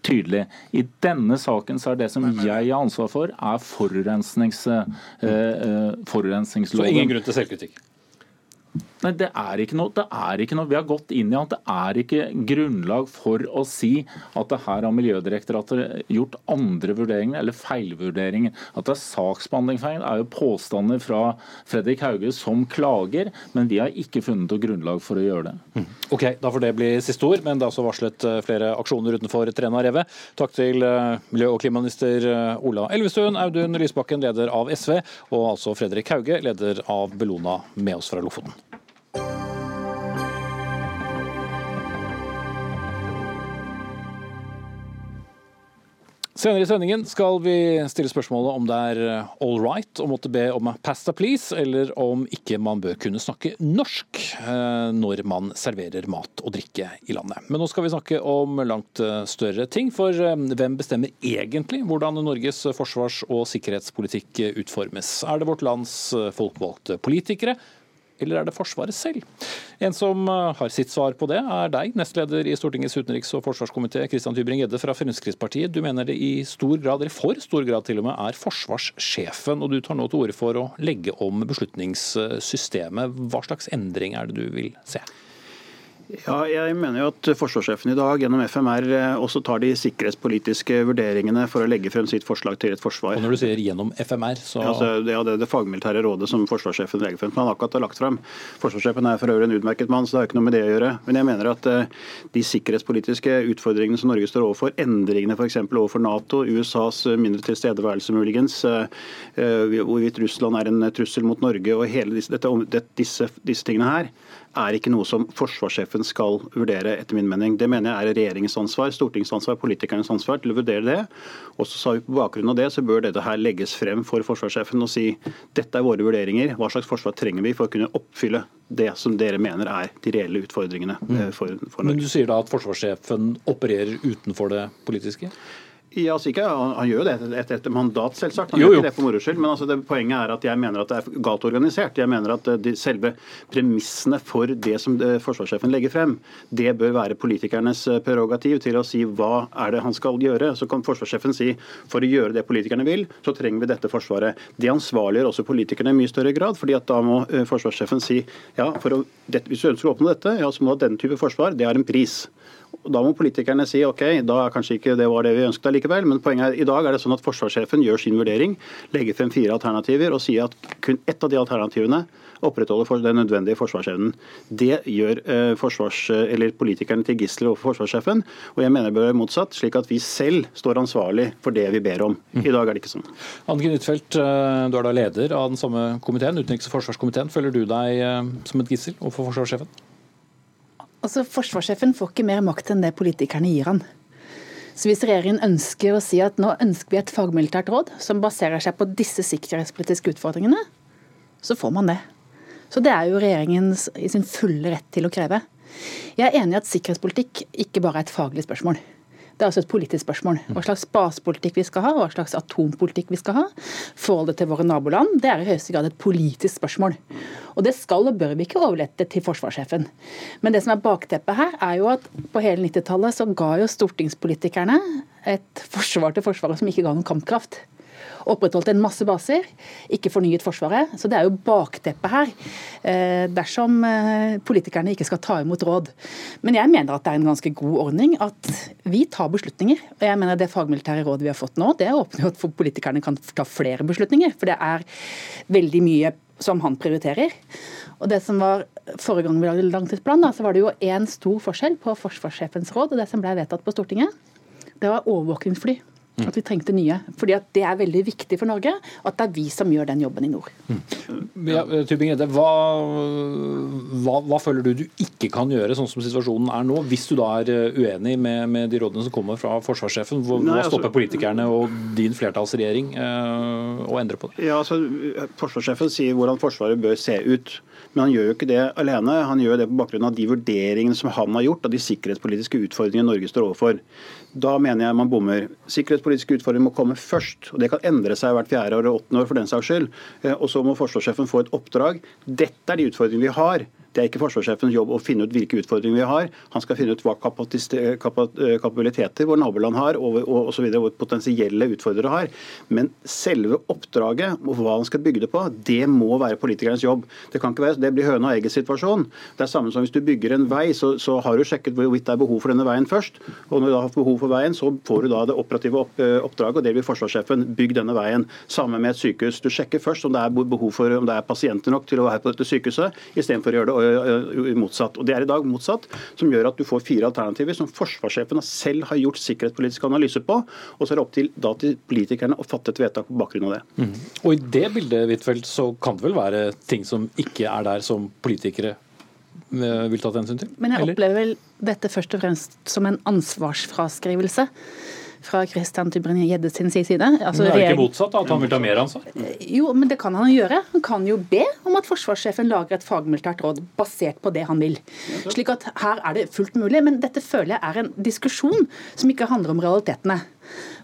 Speaker 8: tydelig. I denne saken så er det som jeg har ansvar for, er forurensnings, eh, eh forurensningsloven.
Speaker 2: Så ingen grunn til selvkritikk?
Speaker 8: Nei, det er ikke noe. Det er ikke noe. Vi har gått inn i at det er ikke grunnlag for å si at det her har Miljødirektoratet gjort andre vurderinger eller feilvurderinger. At det er saksbehandlingsfeil er jo påstander fra Fredrik Hauge som klager, men vi har ikke funnet noe grunnlag for å gjøre det.
Speaker 2: Mm. Ok, Da får det bli siste ord, men det er også varslet eh, flere aksjoner utenfor Træna Revet. Takk til eh, miljø- og klimaminister eh, Ola Elvestuen, Audun Lysbakken, leder av SV, og altså Fredrik Hauge, leder av Bellona, med oss fra Lofoten. Senere i sendingen skal vi stille spørsmålet om det er eh, all right å måtte be om pasta please, eller om ikke man bør kunne snakke norsk eh, når man serverer mat og drikke i landet. Men nå skal vi snakke om langt eh, større ting, for hvem bestemmer egentlig hvordan Norges forsvars- og sikkerhetspolitikk utformes? Er det vårt lands folkevalgte politikere? Eller er det Forsvaret selv? En som eh, har sitt svar på det, er deg, nestleder i Stortingets utenriks- og forsvarskomité, Christian Tybring-Gjedde fra Fremskrittspartiet. Du mener det i stor grad, eller for stor grad til og med, er forsvarssjefen, og du tar nå til orde for å legge om beslutningssystemet. Hva slags endring er det du vil se?
Speaker 9: Ja, jeg mener jo at forsvarssjefen i dag gjennom FMR eh, også tar de sikkerhetspolitiske vurderingene for å legge frem sitt forslag til et forsvar.
Speaker 2: Og Når du sier gjennom FMR, så
Speaker 9: ja, altså, Det er det, det fagmilitære rådet som forsvarssjefen legger frem. som han akkurat har lagt frem. Forsvarssjefen er for øvrig en utmerket mann, så det har ikke noe med det å gjøre. Men jeg mener at uh, de sikkerhetspolitiske utfordringene som Norge står overfor, endringene f.eks. overfor Nato, USAs mindre tilstedeværelse muligens, uh, hvorvidt Russland er en trussel mot Norge og hele disse, dette, disse, disse tingene her, er ikke noe som forsvarssjefen skal vurdere, etter min mening. Det mener jeg er regjeringens ansvar, Stortingets ansvar, politikernes ansvar til å vurdere det. Og så sa vi På bakgrunn av det så bør dette her legges frem for forsvarssjefen og si dette er våre vurderinger, hva slags forsvar trenger vi for å kunne oppfylle det som dere mener er de reelle utfordringene eh, for, for
Speaker 2: Norge. Men du sier da at forsvarssjefen opererer utenfor det politiske?
Speaker 9: Ja, sikkert. ikke, Han gjør jo det etter et mandat, selvsagt. Han jo, jo. gjør ikke det for moro skyld. Men altså det, poenget er at jeg mener at det er galt organisert. Jeg mener at de, selve premissene for det som det, forsvarssjefen legger frem, det bør være politikernes eh, prerogativ til å si hva er det han skal gjøre. Så kan forsvarssjefen si for å gjøre det politikerne vil, så trenger vi dette forsvaret. Det ansvarliggjør også politikerne i mye større grad. fordi at da må forsvarssjefen si ja, å, det, hvis du ønsker å oppnå dette, ja, så må du ha denne type forsvar. Det har en pris. Da må politikerne si ok, da er kanskje ikke det var det vi ønsket likevel. men poenget er i dag er det sånn at forsvarssjefen gjør sin vurdering, legger frem fire alternativer og sier at kun ett av de alternativene opprettholder den nødvendige forsvarsevnen. Det gjør eh, forsvars, eller politikerne til gisler overfor forsvarssjefen, og jeg mener det bør være motsatt, slik at vi selv står ansvarlig for det vi ber om. I dag er det ikke sånn.
Speaker 2: Anniken Huitfeldt, eh, du er da leder av den samme komiteen, utenriks- og forsvarskomiteen. Føler du deg eh, som et gissel overfor forsvarssjefen?
Speaker 10: Altså, Forsvarssjefen får ikke mer makt enn det politikerne gir han. Så Hvis regjeringen ønsker å si at nå ønsker vi et fagmilitært råd som baserer seg på disse sikkerhetspolitiske utfordringene, så får man det. Så Det er jo regjeringen i sin fulle rett til å kreve. Jeg er enig i at sikkerhetspolitikk ikke bare er et faglig spørsmål. Det er altså et politisk spørsmål. Hva slags basepolitikk vi skal ha, hva slags atompolitikk vi skal ha. Forholdet til våre naboland, det er i høyeste grad et politisk spørsmål. Og det skal og bør vi ikke overlette til forsvarssjefen. Men det som er bakteppet her, er jo at på hele 90-tallet så ga jo stortingspolitikerne et forsvar til Forsvaret som ikke ga noen kampkraft opprettholdt en masse baser, ikke fornyet Forsvaret. Så det er jo bakteppet her, eh, dersom eh, politikerne ikke skal ta imot råd. Men jeg mener at det er en ganske god ordning at vi tar beslutninger. Og jeg mener det fagmilitære rådet vi har fått nå, det åpner jo at politikerne kan ta flere beslutninger. For det er veldig mye som han prioriterer. Og det som var Forrige gang vi lagde langtidsplan, da, så var det jo én stor forskjell på forsvarssjefens råd og det som ble vedtatt på Stortinget. Det var overvåkingsfly. At vi trengte nye. Fordi at det er veldig viktig for Norge at det er vi som gjør den jobben i nord.
Speaker 2: Ja, hva, hva, hva, føler du du ikke kan gjøre, sånn som situasjonen er nå, hvis du da er eh, uenig med, med de rådene som kommer fra forsvarssjefen? Hva, Nei, altså, stopper politikerne og din flertallsregjering eh, å endre på det?
Speaker 9: Ja, altså, Forsvarssjefen sier hvordan Forsvaret bør se ut. Men han gjør jo ikke det alene. Han gjør det på bakgrunn av de vurderingene som han har gjort av de sikkerhetspolitiske utfordringene Norge står overfor. Da mener jeg man bommer. Sikkerhetspolitiske utfordringer må komme først. og Det kan endre seg hvert fjerde år og åttende år for den saks skyld. Eh, og så må forsvarssjefen få et oppdrag. Dette er de utfordringene vi har. Det er ikke forsvarssjefens jobb å finne ut hvilke utfordringer vi har. Han skal finne ut hva eh, kapabiliteter våre naboland har, og så videre, hvor potensielle utfordrere har. Men selve oppdraget og hva han skal bygge det på, det må være politikernes jobb. Det kan ikke være, det blir høna og egget-situasjon. Det er samme som hvis du bygger en vei, så, så har du sjekket hvorvidt det er behov for denne veien først. Og når du har behov for veien, så får du da det operative opp, oppdraget, og det blir forsvarssjefen. Bygg denne veien. Sammen med et sykehus. Du sjekker først om det er behov for om det er pasienter nok til å være på dette sykehuset, istedenfor å gjøre det motsatt. Og Det er i dag motsatt, som gjør at du får fire alternativer som forsvarssjefen selv har gjort sikkerhetspolitisk analyse på. Og så er det opp til, da, til politikerne å fatte et vedtak på bakgrunn av det. Mm.
Speaker 2: Og I det bildet Wittfeldt, så kan det vel være ting som ikke er der som politikere eh, vil ta hensyn til?
Speaker 10: Men jeg opplever vel dette først og fremst som en ansvarsfraskrivelse fra Christian Tybring-Gjedde sin side.
Speaker 2: Altså, men er det ikke motsatt, at han vil ta mer ansvar?
Speaker 10: Jo, men det kan han gjøre. Han kan jo be om at forsvarssjefen lager et fagmilitært råd basert på det han vil. Slik at her er det fullt mulig. Men dette føler jeg er en diskusjon som ikke handler om realitetene.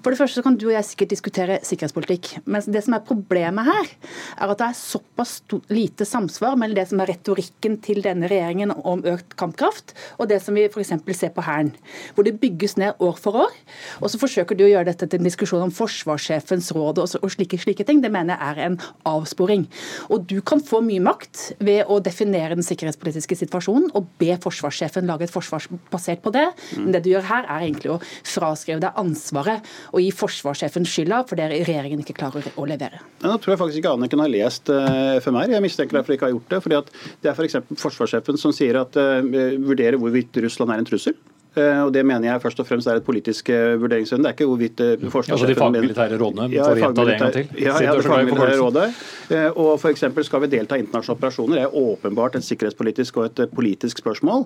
Speaker 10: For det første kan du og jeg sikkert diskutere sikkerhetspolitikk. Men det som er problemet her, er at det er såpass lite samsvar mellom det som er retorikken til denne regjeringen om økt kampkraft, og det som vi f.eks. ser på Hæren. Hvor det bygges ned år for år. Og så forsøker du å gjøre dette til en diskusjon om forsvarssjefens råd og slike, slike ting. Det mener jeg er en avsporing. Og du kan få mye makt ved å definere den sikkerhetspolitiske situasjonen og be forsvarssjefen lage et forsvar basert på det. Men det du gjør her, er egentlig å fraskrive deg ansvaret og gi forsvarssjefen skylda for det regjeringen ikke klarer å levere.
Speaker 9: Nå tror jeg faktisk ikke Anniken har lest eh, FMR. Jeg mistenker derfor ikke har gjort det. fordi Det er f.eks. forsvarssjefen som sier at uh, vurderer hvorvidt Russland er en trussel. Eh, og Det mener jeg først og fremst er et politisk eh. Det er ikke hvorvidt forsvarssjefen
Speaker 2: eh, Altså de fagmilitære rådene? Ja, får gjenta det en gang til?
Speaker 9: Ja, ja det fagmilitære rådet. Og f.eks. skal vi delta i internasjonale operasjoner. Det er åpenbart et sikkerhetspolitisk og et politisk spørsmål.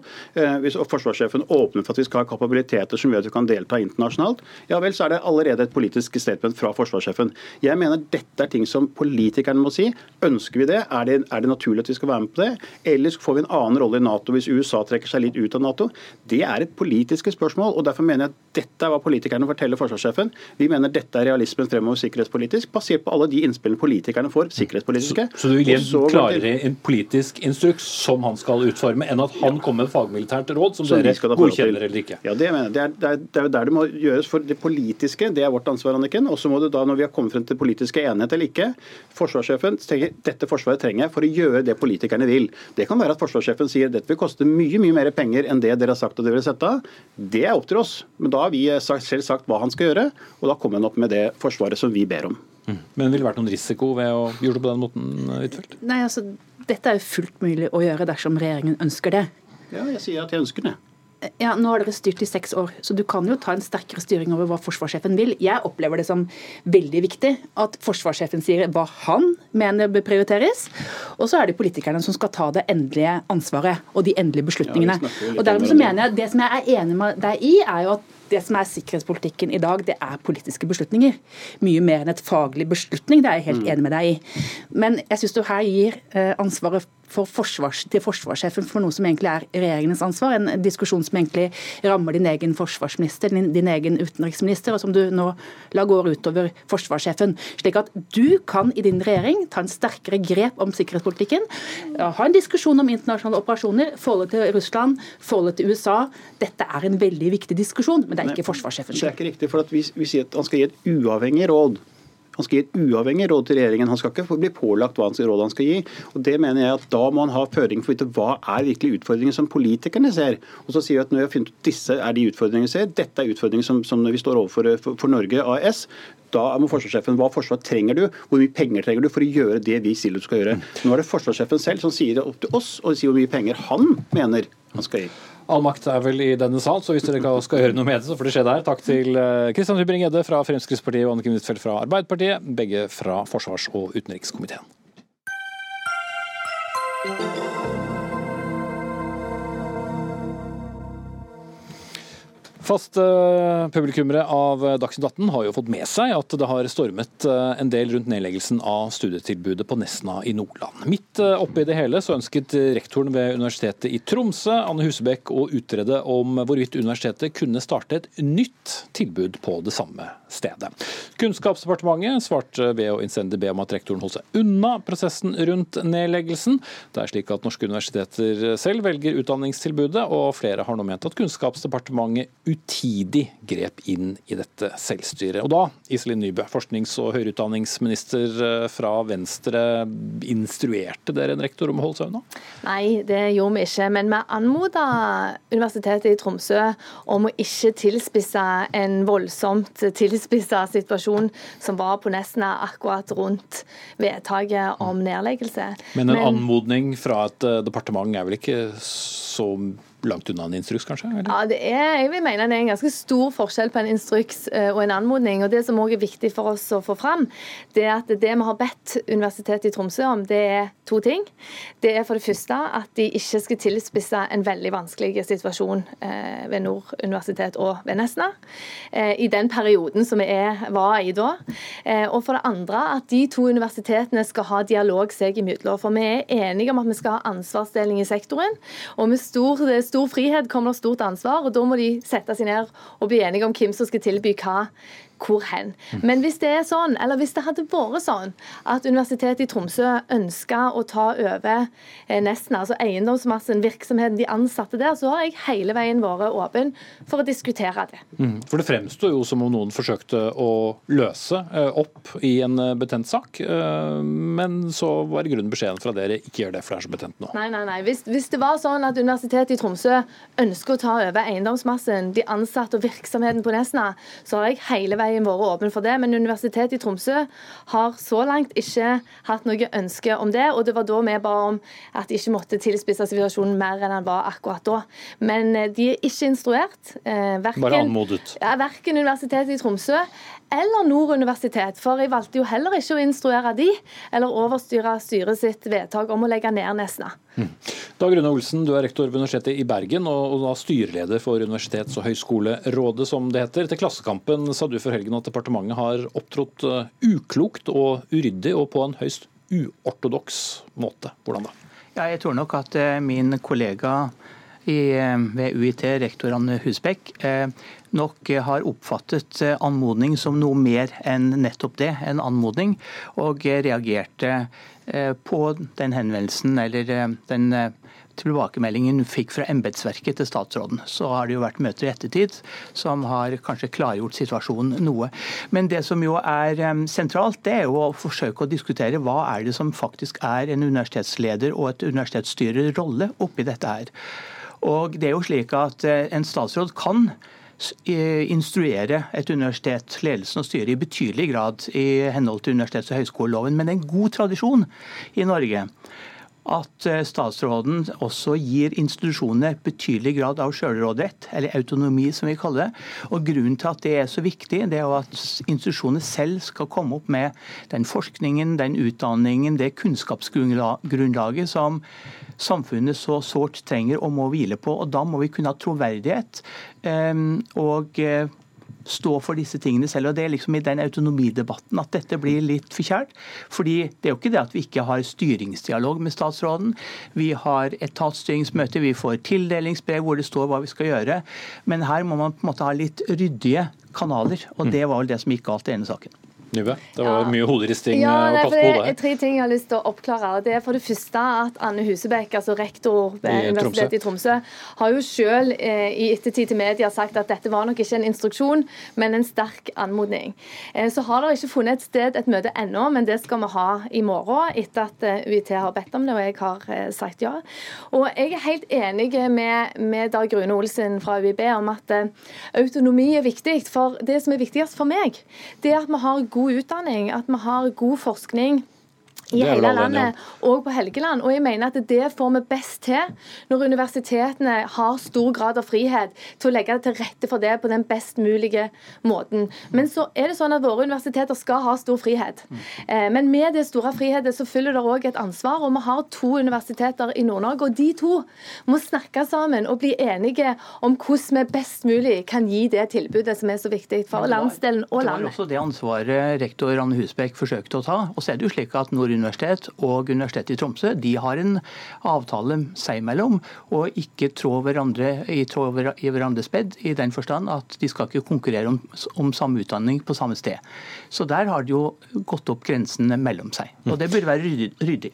Speaker 9: Hvis forsvarssjefen åpner for at vi skal ha kapabiliteter som gjør at vi kan delta internasjonalt, ja vel, så er det allerede et politisk statement fra forsvarssjefen. Jeg mener dette er ting som politikerne må si. Ønsker vi det? Er, det? er det naturlig at vi skal være med på det? Eller får vi en annen rolle i Nato hvis USA trekker seg litt ut av Nato? Det er et politisk politiske spørsmål. og Derfor mener jeg at dette er hva politikerne forteller forsvarssjefen. Vi mener dette er realismen fremover sikkerhetspolitisk, basert på alle de innspillene politikerne får. sikkerhetspolitiske.
Speaker 2: Så, så du vil gi en klarere en politisk instruks som han skal utforme, enn at han ja. kommer med fagmilitært råd som, som dere godkjenner eller ikke?
Speaker 9: Ja, det mener jeg. Det er, det, er, det er der det må gjøres. For det politiske, det er vårt ansvar, Anniken. Og så må du da, når vi har kommet frem til politiske enighet eller ikke, forsvarssjefen tenker dette forsvaret trenger for å gjøre det politikerne vil. Det kan være at forsvarssjefen sier dette vil koste mye mye mer penger enn det dere har sagt at dere vil sette av. Det er opp til oss. Men da har vi selv sagt hva han skal gjøre, og da kommer han opp med det forsvaret som vi ber om.
Speaker 2: Mm. Men vil det vært noen risiko ved å gjøre det på den måten, Huitfeldt?
Speaker 10: Nei, altså, dette er jo fullt mulig å gjøre dersom regjeringen ønsker det.
Speaker 9: Ja, jeg sier at jeg ønsker det.
Speaker 10: Ja, Nå har dere styrt i seks år, så du kan jo ta en sterkere styring over hva forsvarssjefen vil. Jeg opplever det som veldig viktig at forsvarssjefen sier hva han mener bør prioriteres. Og så er det politikerne som skal ta det endelige ansvaret og de endelige beslutningene. Ja, og dermed så mener jeg, Det som jeg er enig med deg i, er jo at det som er sikkerhetspolitikken i dag, det er politiske beslutninger. Mye mer enn et faglig beslutning, det er jeg helt mm. enig med deg i. Men jeg syns du her gir eh, ansvaret for forsvars, til forsvarssjefen for noe som egentlig er regjeringens ansvar. En diskusjon som egentlig rammer din egen forsvarsminister, din, din egen utenriksminister, og som du nå lar gå utover forsvarssjefen. Slik at du kan i din regjering ta en sterkere grep om sikkerhetspolitikken. Ha en diskusjon om internasjonale operasjoner, forholdet til Russland, forholdet til USA. Dette er en veldig viktig diskusjon. men det er ikke forsvarssjefen
Speaker 9: Det er ikke riktig, for vi, vi sier at han skal gi et uavhengig råd. Han skal gi et uavhengig råd til regjeringen. Han skal ikke bli pålagt hva råd han skal gi. Og det mener jeg at Da må han ha føring for å vite hva er virkelig utfordringen som politikerne ser. Og så sier vi at når vi har funnet ut disse er de utfordringene vi ser, dette er utfordringen som, som vi står overfor for, for Norge AS, da må forsvarssjefen hva forsvar trenger du, hvor mye penger trenger du for å gjøre det vi sier du skal gjøre. Nå er det forsvarssjefen selv som sier det opp til oss og sier hvor mye penger han mener han skal gi.
Speaker 2: All makt er vel i denne sal, så hvis dere skal gjøre noe med det, så får det skje der. Takk til Kristian Tybring-Gjedde fra Fremskrittspartiet og Anniken Huitfeldt fra Arbeiderpartiet, begge fra forsvars- og utenrikskomiteen. Faste publikummere av Dagsnytt 18 har jo fått med seg at det har stormet eh, en del rundt nedleggelsen av studietilbudet på Nesna i Nordland. Midt oppi det hele så ønsket rektoren ved Universitetet i Tromsø, Anne Husebekk, å utrede om hvorvidt universitetet kunne starte et nytt tilbud på det samme stedet. Kunnskapsdepartementet svarte ved å innstendig be om at rektoren holdt seg unna prosessen rundt nedleggelsen. Det er slik at norske universiteter selv velger utdanningstilbudet, og flere har nå ment at Kunnskapsdepartementet utidig grep inn i dette selvstyret. Og da, Iselin Nybø, forsknings- og høyere utdanningsminister eh, fra Venstre, instruerte dere en rektor om å holde seg unna?
Speaker 11: Nei, det gjorde vi ikke. Men vi anmoda Universitetet i Tromsø om å ikke tilspisse en voldsomt tilspissa situasjon som var på Nesna akkurat rundt vedtaket om nedleggelse.
Speaker 2: Men en Men, anmodning fra et eh, departement er vel ikke så langt unna en instruks, kanskje?
Speaker 11: Eller? Ja, det er, jeg vil mene det er en ganske stor forskjell på en instruks eh, og en anmodning. og Det som også er viktig for oss å få fram, det er at det vi har bedt Universitetet i Tromsø om, det er to ting. Det er for det første at de ikke skal tilspisse en veldig vanskelig situasjon eh, ved Nord universitet og ved Nesna eh, i den perioden som vi var i da. Og for det andre at de to universitetene skal ha dialog seg imellom. For vi er enige om at vi skal ha ansvarsdeling i sektoren. og med stor stor frihet kommer det stort ansvar, og da må de sette seg ned og bli enige om hvem som skal tilby hva hvor hen. Men hvis det er sånn, eller hvis det hadde vært sånn at Universitetet i Tromsø ønska å ta over eh, Nesna, altså eiendomsmassen, virksomheten, de ansatte der, så har jeg hele veien vært åpen for å diskutere det.
Speaker 2: Mm. For det fremstår jo som om noen forsøkte å løse eh, opp i en eh, betent sak, men så var grunnen beskjeden fra dere ikke gjør det, for det er så betent nå.
Speaker 11: Nei, nei, nei. Hvis, hvis det var sånn at Universitetet i Tromsø ønsker å ta over eiendomsmassen, de ansatte og virksomheten på Nesna, så har jeg hele veien veien vært åpen for det. Men Universitetet i Tromsø har så langt ikke hatt noe ønske om det. Og det var da vi ba om at de ikke måtte tilspisse situasjonen mer enn den var akkurat da. Men eh, de er ikke instruert.
Speaker 2: Eh, verken, Bare anmodet.
Speaker 11: Ja, verken Universitetet i Tromsø eller Nord universitet. For jeg valgte jo heller ikke å instruere de, eller overstyre styret sitt vedtak om å legge ned Nesna. Mm.
Speaker 2: Dag Rune Olsen, du er rektor ved Universitetet i Bergen og, da styreleder for Universitets- og høyskolerådet, som det heter. Til Klassekampen sa du for helgen at departementet har opptrådt uh, uklokt og uryddig, og på en høyst uortodoks måte. Hvordan da?
Speaker 12: Ja, jeg tror nok at uh, min kollega uh, ved UiT, rektor Anne Husbekk, nok har oppfattet anmodning som noe mer enn nettopp det, en anmodning, og reagerte Eh, på den henvendelsen eller eh, den eh, tilbakemeldingen fikk fra embetsverket til statsråden. Så har det jo vært møter i ettertid som har kanskje klargjort situasjonen noe. Men det som jo er sentralt, det er jo å forsøke å diskutere hva er det som faktisk er en universitetsleder og et universitetsstyrer rolle oppi dette her. Og det er jo slik at en statsråd kan instruere et universitet, ledelsen og styret, i betydelig grad i henhold til universitets- og høyskoleloven. Men det er en god tradisjon i Norge at eh, statsråden også gir institusjonene betydelig grad av selvråderett, eller autonomi som vi kaller det. Og Grunnen til at det er så viktig, det er jo at institusjonene selv skal komme opp med den forskningen, den utdanningen, det kunnskapsgrunnlaget som samfunnet så sårt trenger og må hvile på. Og Da må vi kunne ha troverdighet eh, og eh, stå for disse tingene selv. og Det er liksom i den autonomidebatten at dette blir litt forkjært. Fordi det er jo ikke det at vi ikke har styringsdialog med statsråden. Vi har etatsstyringsmøte, vi får tildelingsbrev hvor det står hva vi skal gjøre. Men her må man på en måte ha litt ryddige kanaler. Og det var vel det som gikk galt i denne saken.
Speaker 2: Nybø, det var ja. mye hoderisting
Speaker 11: ja,
Speaker 2: og
Speaker 11: kast på Det er tre ting jeg har lyst til å oppklare. Det er for det første at Anne Husebekk, altså rektor ved Universitetet i Tromsø, har jo selv eh, i ettertid til media sagt at dette var nok ikke en instruksjon, men en sterk anmodning. Eh, så har dere ikke funnet et sted et møte ennå, men det skal vi ha i morgen etter at eh, UiT har bedt om det, og jeg har eh, sagt ja. Og jeg er helt enig med, med Dag Rune Olsen fra UiB om at eh, autonomi er viktig. For det som er viktigst for meg, det er at vi har god god utdanning, at vi har god forskning i hele landet, og på Helgeland. Og jeg mener at det får vi best til når universitetene har stor grad av frihet til å legge til rette for det på den best mulige måten. Men så er det sånn at våre universiteter skal ha stor frihet. Eh, men med det store friheten så følger det òg et ansvar. Og vi har to universiteter i Nord-Norge, og de to må snakke sammen og bli enige om hvordan vi best mulig kan gi det tilbudet som er så viktig for landsdelen og landet.
Speaker 12: Det var også det ansvaret rektor Anne Husbekk forsøkte å ta. Og så er det jo slik at Nord universitet og Universitetet i Tromsø de har en avtale seg imellom og ikke trå hverandre i, trå i hverandres bed, i den forstand at de skal ikke konkurrere om, om samme utdanning på samme sted. Så der har de jo gått opp grensene mellom seg. Og det burde være ryddig.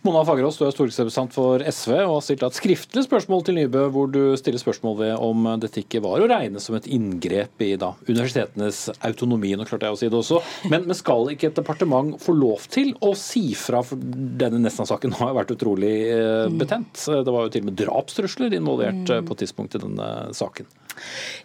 Speaker 2: Mona Fagerås, du er stortingsrepresentant for SV og har stilt et skriftlig spørsmål til Nybø, hvor du stiller spørsmål ved om dette ikke var å regne som et inngrep i da, universitetenes autonomi. Nå klarte jeg å si det også. Men, men, skal ikke et departement få lov til å si fra? For denne Nesna-saken har vært utrolig eh, betent. Det var jo til og med drapstrusler involvert eh, på et tidspunkt i denne saken.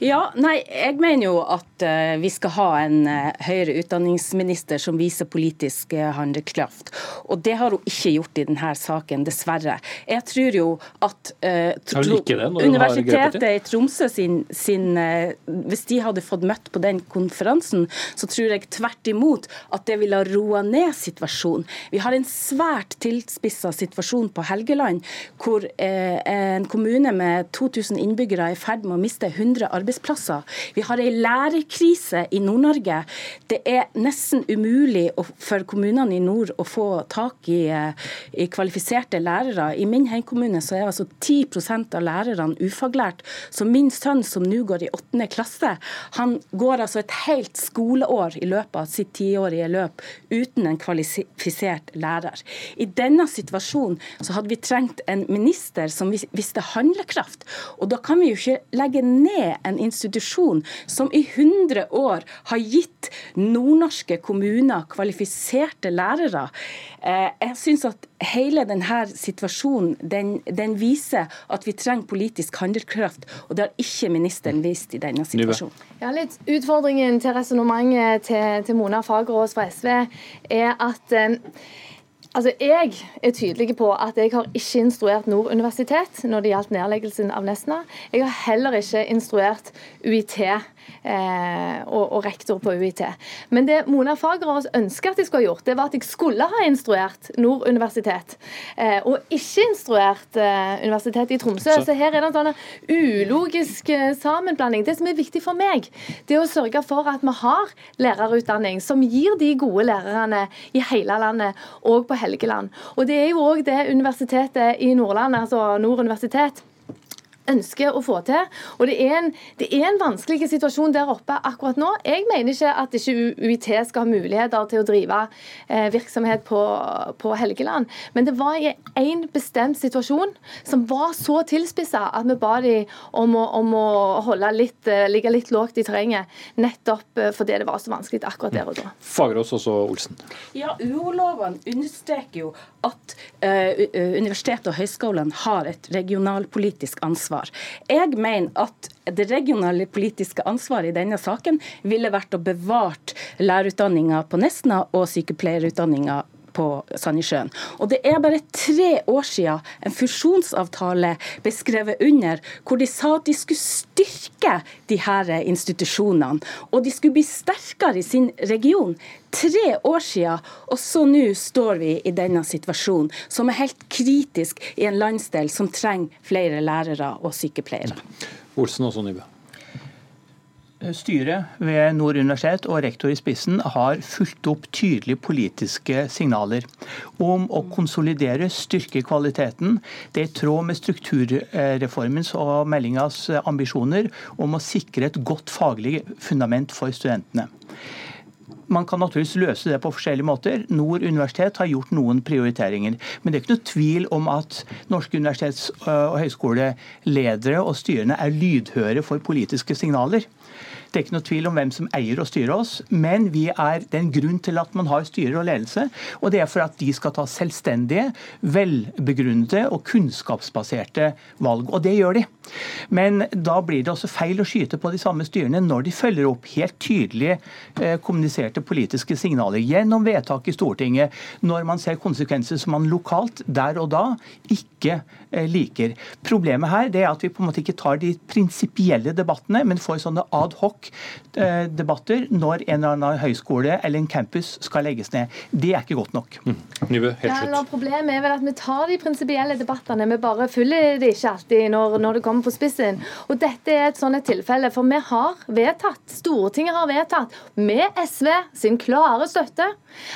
Speaker 13: Ja, nei, jeg mener jo at uh, vi skal ha en uh, høyere utdanningsminister som viser politisk uh, handlekraft. Og det har hun ikke gjort i denne saken, dessverre. Jeg tror jo at Universitetet i Tromsø sin, sin Hvis de hadde fått møtt på den konferansen, så tror jeg tvert imot at det ville roa ned situasjonen. Vi har en svært tilspissa situasjon på Helgeland, hvor en kommune med 2000 innbyggere er i ferd med å miste 100 arbeidsplasser. Vi har ei lærerkrise i Nord-Norge. Det er nesten umulig for kommunene i nord å få tak i, eh, i kvalifiserte lærere. I min hjemkommune så er altså 10% av lærerne ufaglært. Så min sønn som nå går i 8. klasse, han går altså et helt skoleår i løpet av sitt tiårige løp uten en kvalifisert lærer. I denne situasjonen så hadde vi trengt en minister som visste handlekraft. Og da kan vi jo ikke legge ned ned en institusjon som i 100 år har gitt nordnorske kommuner kvalifiserte lærere. Eh, jeg synes at hele denne situasjonen den, den, viser at vi trenger politisk handlekraft, og det har ikke ministeren vist i denne situasjonen.
Speaker 11: Ja, litt Utfordringen til resonnementet til, til Mona Fagerås fra SV er at eh, Altså, Jeg er tydelig på at jeg har ikke instruert Nord universitet når det gjaldt nedleggelsen av Nesna. Jeg har heller ikke instruert UiT og, og, rektor på UiT. Men det Mona Fagerås ønsker at jeg skulle ha gjort, det var at jeg skulle ha instruert Nord universitet, eh, og ikke instruert eh, Universitetet i Tromsø. Så her er det en sånn ulogisk eh, sammenblanding. Det som er viktig for meg, det er å sørge for at vi har lærerutdanning som gir de gode lærerne i hele landet, og på Helgeland. Og det er jo òg det universitetet i Nordland, altså Nord universitet, ønsker å få til. Og det er, en, det er, en, vanskelig situasjon der oppe akkurat nå. Jeg mener ikke at ikke UiT skal ha muligheter til å drive eh, virksomhet på, på, Helgeland, men det var i én bestemt situasjon som var så tilspissa at vi ba dem om å, om å holde litt, eh, ligge litt lågt i terrenget, nettopp eh, fordi det var så vanskelig akkurat der og da.
Speaker 2: Fagerås også Olsen.
Speaker 13: Ja, UO-loven understreker jo at uh, universitetet og høyskolene har et regionalpolitisk ansvar ansvar. Jeg mener at det regionale politiske ansvaret i denne saken ville vært å bevare lærerutdanninga på Nesna og sykepleierutdanninga på Sandnessjøen. Og det er bare tre år siden en fusjonsavtale ble skrevet under, hvor de sa at de skulle styrke de her institusjonene. Og de skulle bli sterkere i sin region. Tre år siden, og så nå står vi i denne situasjonen, som er helt kritisk i en landsdel som trenger flere lærere og sykepleiere.
Speaker 2: Olsen også, Nybø.
Speaker 12: Styret ved Nord universitet og rektor i spissen har fulgt opp tydelige politiske signaler om å konsolidere, styrke kvaliteten. Det er i tråd med strukturreformens og meldingas ambisjoner om å sikre et godt faglig fundament for studentene. Man kan naturligvis løse det på forskjellige måter. Nord universitet har gjort noen prioriteringer. Men det er ikke noe tvil om at norske universitets- og høyskoleledere og styrene er lydhøre for politiske signaler. Det er ikke noe tvil om hvem som eier og styrer oss, men vi er, det er grunn til at man har styrer og ledelse. Og det er for at de skal ta selvstendige, velbegrunnede og kunnskapsbaserte valg. Og det gjør de. Men da blir det også feil å skyte på de samme styrene når de følger opp helt tydelige eh, kommuniserte politiske signaler gjennom vedtak i Stortinget, når man ser konsekvenser som man lokalt, der og da, ikke liker. Problemet her det er at vi på en måte ikke tar de prinsipielle debattene, men får sånne adhoc-debatter eh, når en eller annen høyskole eller en campus skal legges ned. Det er ikke godt nok. Mm.
Speaker 2: Nybø, helt
Speaker 11: slutt. Ja, problemet er vel at vi tar de prinsipielle debattene, vi bare følger de ikke alltid når, når det kommer kommer på spissen. Og dette er et sånt tilfelle, for vi har vedtatt, Stortinget har vedtatt, med SV sin klare støtte,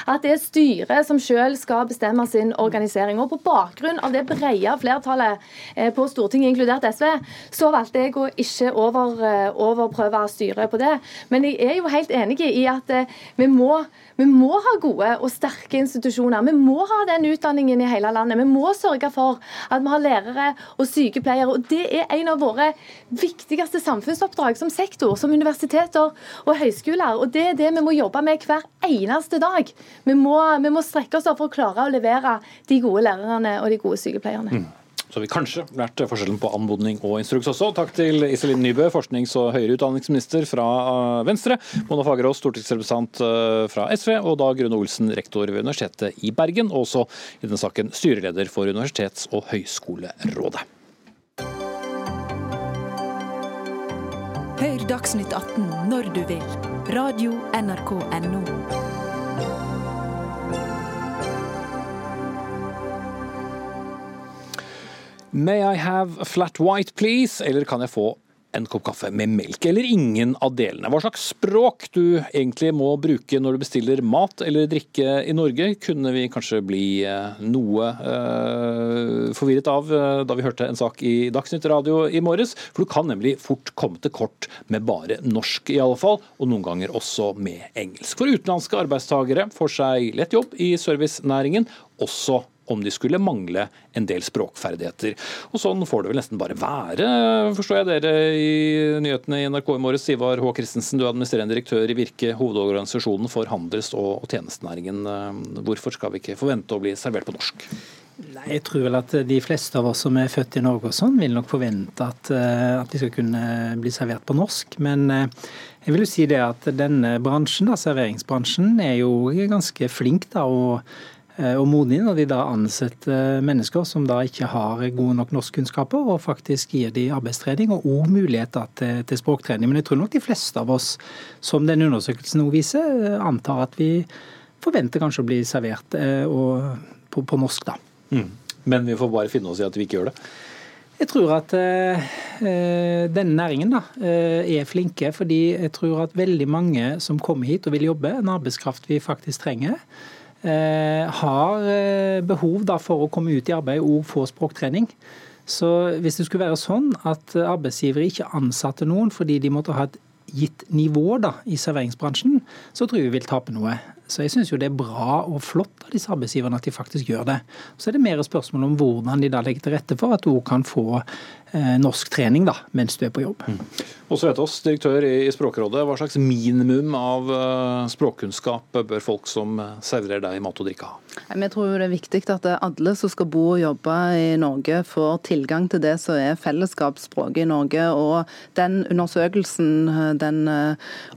Speaker 11: at det er styret som selv skal bestemme sin organisering. Og på bakgrunn av det brede flertallet eh, på Stortinget, inkludert SV, så valgte jeg å ikke over, eh, overprøve styret på det. Men jeg er jo helt enig i at eh, vi må vi må ha gode og sterke institusjoner. Vi må ha den utdanningen i hele landet. Vi må sørge for at vi har lærere og sykepleiere. og Det er en av våre viktigste samfunnsoppdrag som sektor, som universiteter og høyskoler. og Det er det vi må jobbe med hver eneste dag. Vi må, vi må strekke oss for å klare å levere de gode lærerne og de gode sykepleierne. Mm.
Speaker 2: Så har vi kanskje lært forskjellen på anmodning og instruks også. Takk til Iselin Nybø, forsknings- og høyere utdanningsminister fra eh, Venstre, Mona Fagerås, stortingsrepresentant eh, fra SV, og Dag Rune Olsen, rektor ved Universitetet i Bergen, og også i denne saken styreleder for Universitets- og høyskolerådet.
Speaker 6: Hør Dagsnytt 18 når du vil. Radio NRK Radio.nrk.no.
Speaker 2: May I have a flat white, please? Eller kan jeg få en kopp kaffe med melk, eller ingen av delene. Hva slags språk du egentlig må bruke når du bestiller mat eller drikke i Norge, kunne vi kanskje bli eh, noe uh, forvirret av uh, da vi hørte en sak i Dagsnytt radio i morges. For du kan nemlig fort komme til kort med bare norsk, i alle fall, og noen ganger også med engelsk. For utenlandske arbeidstakere får seg lett jobb i servicenæringen, også om de skulle mangle en del språkferdigheter. Og Sånn får det vel nesten bare være, forstår jeg dere i nyhetene i NRK i morges. Ivar H. Christensen, du er administrerende direktør i Virke, hovedorganisasjonen for handels- og tjenestenæringen. Hvorfor skal vi ikke forvente å bli servert på norsk?
Speaker 14: Nei, Jeg tror vel at de fleste av oss som er født i Norge og sånn, vil nok forvente at, eh, at de skal kunne bli servert på norsk. Men eh, jeg vil jo si det at denne bransjen, da, serveringsbransjen, er jo ganske flink da, og Eh, og modig når de da ansetter mennesker som da ikke har gode nok norskkunnskaper, og faktisk gir de arbeidstrening og òg muligheter til, til, språktrening. Men jeg tror nok de fleste av oss, som den undersøkelsen òg viser, eh, antar at vi forventer kanskje å bli servert og, på, på, norsk, da. Mm.
Speaker 2: Men vi får bare finne oss i at vi ikke gjør det?
Speaker 14: Jeg tror at eh, denne næringen da, er flinke, fordi jeg tror at veldig mange som kommer hit og vil jobbe, en arbeidskraft vi faktisk trenger, Eh, har eh, behov for å komme ut i arbeid og få språktrening. Så hvis det skulle være sånn at arbeidsgivere ikke ansatte noen fordi de måtte ha et gitt nivå da, i serveringsbransjen, så tror jeg vi vil tape noe. Så jeg syns jo det er bra og flott av disse arbeidsgiverne at de faktisk gjør det. Så er det mer spørsmål om hvordan de da legger til rette for at du kan få eh, norsk trening da, mens du er på jobb. Mm.
Speaker 2: Også Vetås, oss, direktør i Språkrådet, Hva slags minimum av uh, språkkunnskap bør folk som eh, serverer deg mat og drikke ha?
Speaker 15: Jeg tror det er viktig at alle som skal bo og jobbe i Norge, får tilgang til det som er fellesskapsspråket i Norge. og Den undersøkelsen, eh, den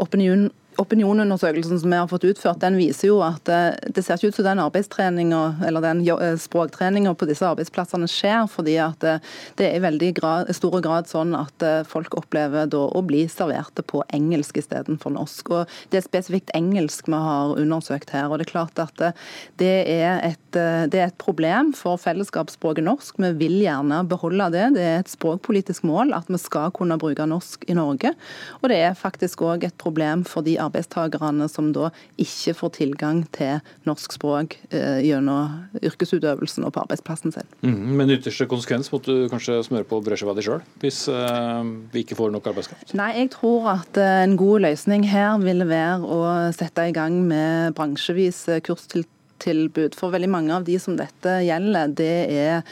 Speaker 15: opinion, Opinionundersøkelsen som vi har fått utført, den viser jo at eh, det ser ikke ut som den arbeidstreninga eller den eh, språktreninga på disse arbeidsplassene skjer, fordi at eh, det er i veldig grad, stor grad sånn at folk opplever da å bli serverte på engelsk istedenfor norsk. Og Det er spesifikt engelsk vi har undersøkt her. og Det er klart at det er et, det er et problem for fellesskapsspråket norsk. Vi vil gjerne beholde det. Det er et språkpolitisk mål at vi skal kunne bruke norsk i Norge. Og det er faktisk òg et problem for de arbeidstakerne som da ikke får tilgang til norsk språk eh, gjennom yrkesutøvelsen og på arbeidsplassen sin.
Speaker 2: Mm, men ytterste konsekvens måtte du kanskje smøre på brødskiva di sjøl, hvis eh, vi ikke får nok arbeidskraft?
Speaker 15: Nei, jeg tror at eh, en god løsning her vil være å sette i gang med bransjevis kurstiltak arbeidstilbud. For veldig mange av de som dette gjelder, det er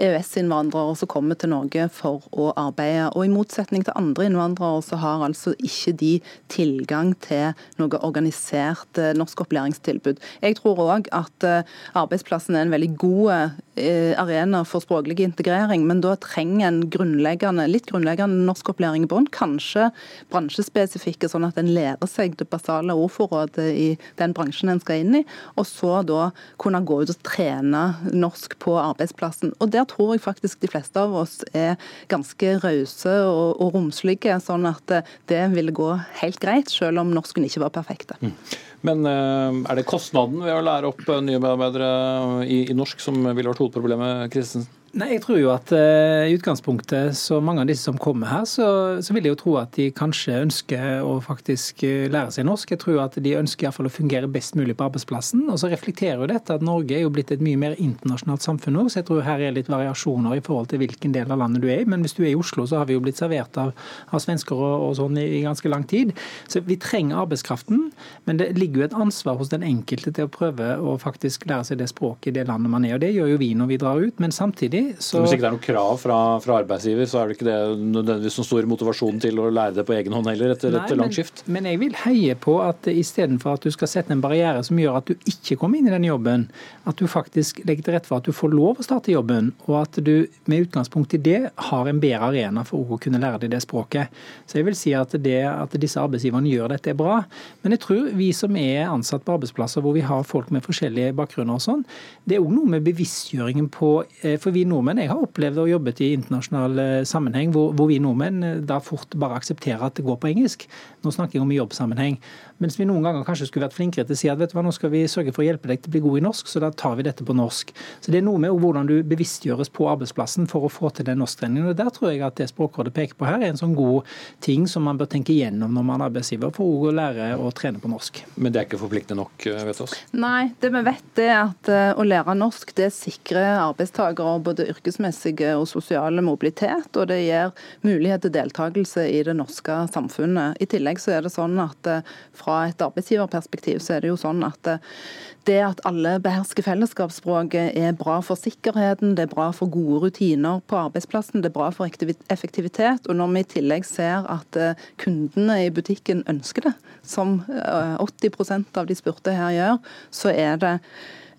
Speaker 15: EØS-innvandrere som kommer til Norge for å arbeide. Og I motsetning til andre innvandrere så har altså ikke de tilgang til noe organisert eh, norskopplæringstilbud. Jeg tror òg at eh, arbeidsplassen er en veldig god eh, arena for språklig integrering, men da trenger en grunnleggende, litt grunnleggende norskopplæring i bånn. Kanskje bransjespesifikke, sånn at en lærer seg det basale ordforrådet i den bransjen en skal inn i. Og så da kunne gå ut og trene norsk på arbeidsplassen. Og Der tror jeg faktisk de fleste av oss er ganske rause og, og romslige, sånn at det ville gå helt greit, selv om norsken ikke var perfekte. Mm.
Speaker 2: Men eh, er det kostnaden ved å lære opp nye medarbeidere i, i norsk som ville vært hovedproblemet, Christensen?
Speaker 14: Nei, jeg tror jo at uh, i utgangspunktet, så mange av disse som kommer her, så, så, vil jeg jo tro at de kanskje ønsker å faktisk uh, lære seg norsk. Jeg tror at de ønsker i hvert fall å fungere best mulig på arbeidsplassen. Og så reflekterer jo dette at Norge er jo blitt et mye mer internasjonalt samfunn nå, så jeg tror her er litt variasjoner i forhold til hvilken del av landet du er i. Men hvis du er i Oslo, så har vi jo blitt servert av, av svensker og, og sånn i, i, ganske lang tid. Så vi trenger arbeidskraften, men det ligger jo et ansvar hos den enkelte til å prøve å faktisk lære seg det språket i det landet man er. Og det gjør jo vi når vi drar ut. Men samtidig så
Speaker 2: Hvis ikke det er noe krav fra, fra, arbeidsgiver, så er det ikke det nødvendigvis noen stor motivasjon til å lære det på egen hånd heller, etter et langt skift.
Speaker 14: Men, men jeg vil heie på at istedenfor at du skal sette en barriere som gjør at du ikke kommer inn i den jobben, at du faktisk legger til rette for at du får lov å starte jobben, og at du med utgangspunkt i det har en bedre arena for å kunne lære deg det språket. Så jeg vil si at det at disse arbeidsgiverne gjør dette, er bra. Men jeg tror vi som er ansatt på arbeidsplasser hvor vi har folk med forskjellige bakgrunner og sånn, det er òg noe med bevisstgjøringen på eh, For vi nordmenn, jeg har opplevd og jobbet i internasjonal eh, sammenheng hvor, hvor vi nordmenn eh, da fort bare aksepterer at det går på engelsk. Nå snakker jeg om i jobbsammenheng. Mens vi noen ganger kanskje skulle vært flinkere til å si at vet du hva, nå skal vi sørge for å hjelpe deg til å bli god i norsk, så da tar vi dette på norsk. Så Det er noe med hvordan du bevisstgjøres på arbeidsplassen for å få til den norsktreningen. og Der tror jeg at det Språkrådet peker på her, er en sånn god ting som man bør tenke igjennom når man er arbeidsgiver, for å lære å trene på norsk.
Speaker 2: Men det er ikke forpliktende nok, eh, vet du oss?
Speaker 15: Nei, det vi vet er at å lære norsk det sikrer arbeidstakere både yrkesmessige og sosiale mobilitet, og det gir mulighet til deltakelse i det norske samfunnet. I tillegg så er det sånn at eh, fra et arbeidsgiverperspektiv så er det jo sånn at eh, det at alle behersker fellesskapsspråket er bra for sikkerheten, det er bra for gode rutiner på arbeidsplassen, det er bra for effektivitet. Og når vi i tillegg ser at eh, kundene i butikken ønsker det, som 80 eh, av de spurte her gjør, så er det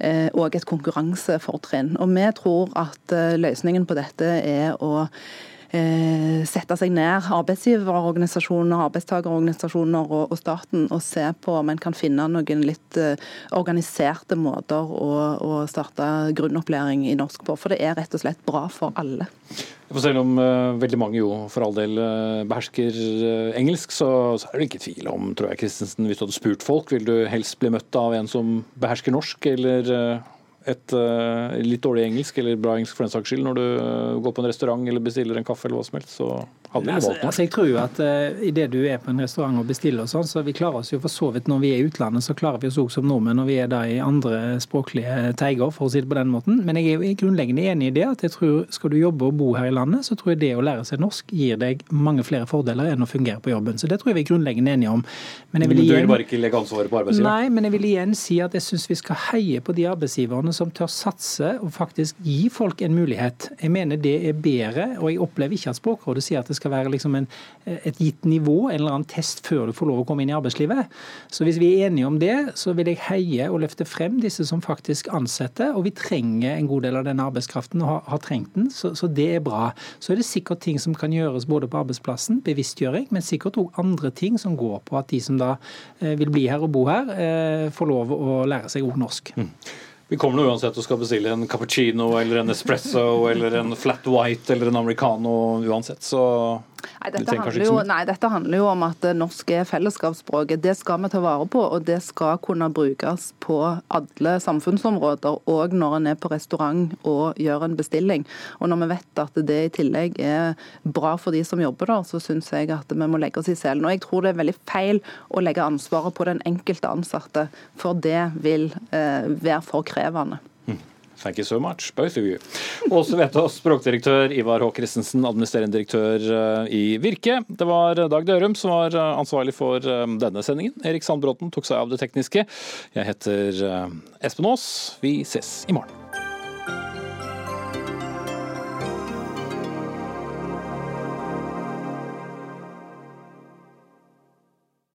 Speaker 15: òg et konkurransefortrinn. Og vi tror at løsningen på dette er å Eh, sette seg ned, arbeidsgiverorganisasjoner, arbeidstakerorganisasjoner og, staten, og se på om en kan finne noen litt uh, organiserte måter å, å, starte grunnopplæring i norsk på. For det er rett og slett bra for alle.
Speaker 2: For selv om uh, veldig mange jo for all del uh, behersker engelsk, så, så, er det ikke tvil om, tror jeg, Christensen, hvis du hadde spurt folk, vil du helst bli møtt av en som behersker norsk, eller et uh, litt dårlig engelsk, eller bra engelsk for den saks skyld, når du uh, går på en restaurant eller bestiller en kaffe eller hva som helst, så hadde
Speaker 14: du
Speaker 2: valgt noe.
Speaker 14: altså, Jeg tror jo at uh, idet du er på en restaurant og bestiller og sånn, så vi klarer oss jo for så vidt når vi er i utlandet, så klarer vi oss òg som nordmenn når vi er da i andre språklige teiger, for å si det på den måten. Men jeg er jo grunnleggende enig i det at jeg tror skal du jobbe og bo her i landet, så tror jeg det å lære seg norsk gir deg mange flere fordeler enn å fungere på jobben. Så det tror jeg vi er grunnleggende enige om.
Speaker 2: Men jeg vil igjen, du vil bare ikke legge ansvaret på arbeidsgiver?
Speaker 14: Nei, men jeg vil igjen si at jeg syns vi skal heie på de arbeidsgiverne som tør satse og faktisk gi folk en mulighet. Jeg mener det er bedre, og jeg opplever ikke at Språkrådet sier at det skal være liksom en, et gitt nivå, en eller annen test før du får lov å komme inn i arbeidslivet. Så hvis vi er enige om det, så vil jeg heie og løfte frem disse som faktisk ansetter. Og vi trenger en god del av denne arbeidskraften og har, har trengt den, så, så, det er bra. Så er det sikkert ting som kan gjøres både på arbeidsplassen, bevisstgjøring, men sikkert òg andre ting som går på at de som da eh, vil bli her og bo her, eh, får lov å lære seg ord norsk. Mm.
Speaker 2: Vi kommer nå uansett og skal bestille en cappuccino eller en espresso eller en flat white eller en americano uansett, så
Speaker 15: Nei dette, jo, nei, dette, handler jo, om at norsk er fellesskapsspråket. Det skal vi ta vare på, og det skal kunne brukes på alle samfunnsområder, og når en er på restaurant og gjør en bestilling. Og når vi vet at det i tillegg er bra for de som jobber der, så syns jeg at vi må legge oss i selen. Og jeg tror det er veldig feil å legge ansvaret på den enkelte ansatte, for det vil eh, være for krevende.
Speaker 2: Thank you so much, both of you. Åse Vetås, språkdirektør, Ivar H. Christensen, administrerende direktør eh, i Virke. Det var Dag Dørum som var eh, ansvarlig for eh, denne sendingen. Erik Sandbråten tok seg av det tekniske. Jeg heter Espen Aas. Vi ses i morgen.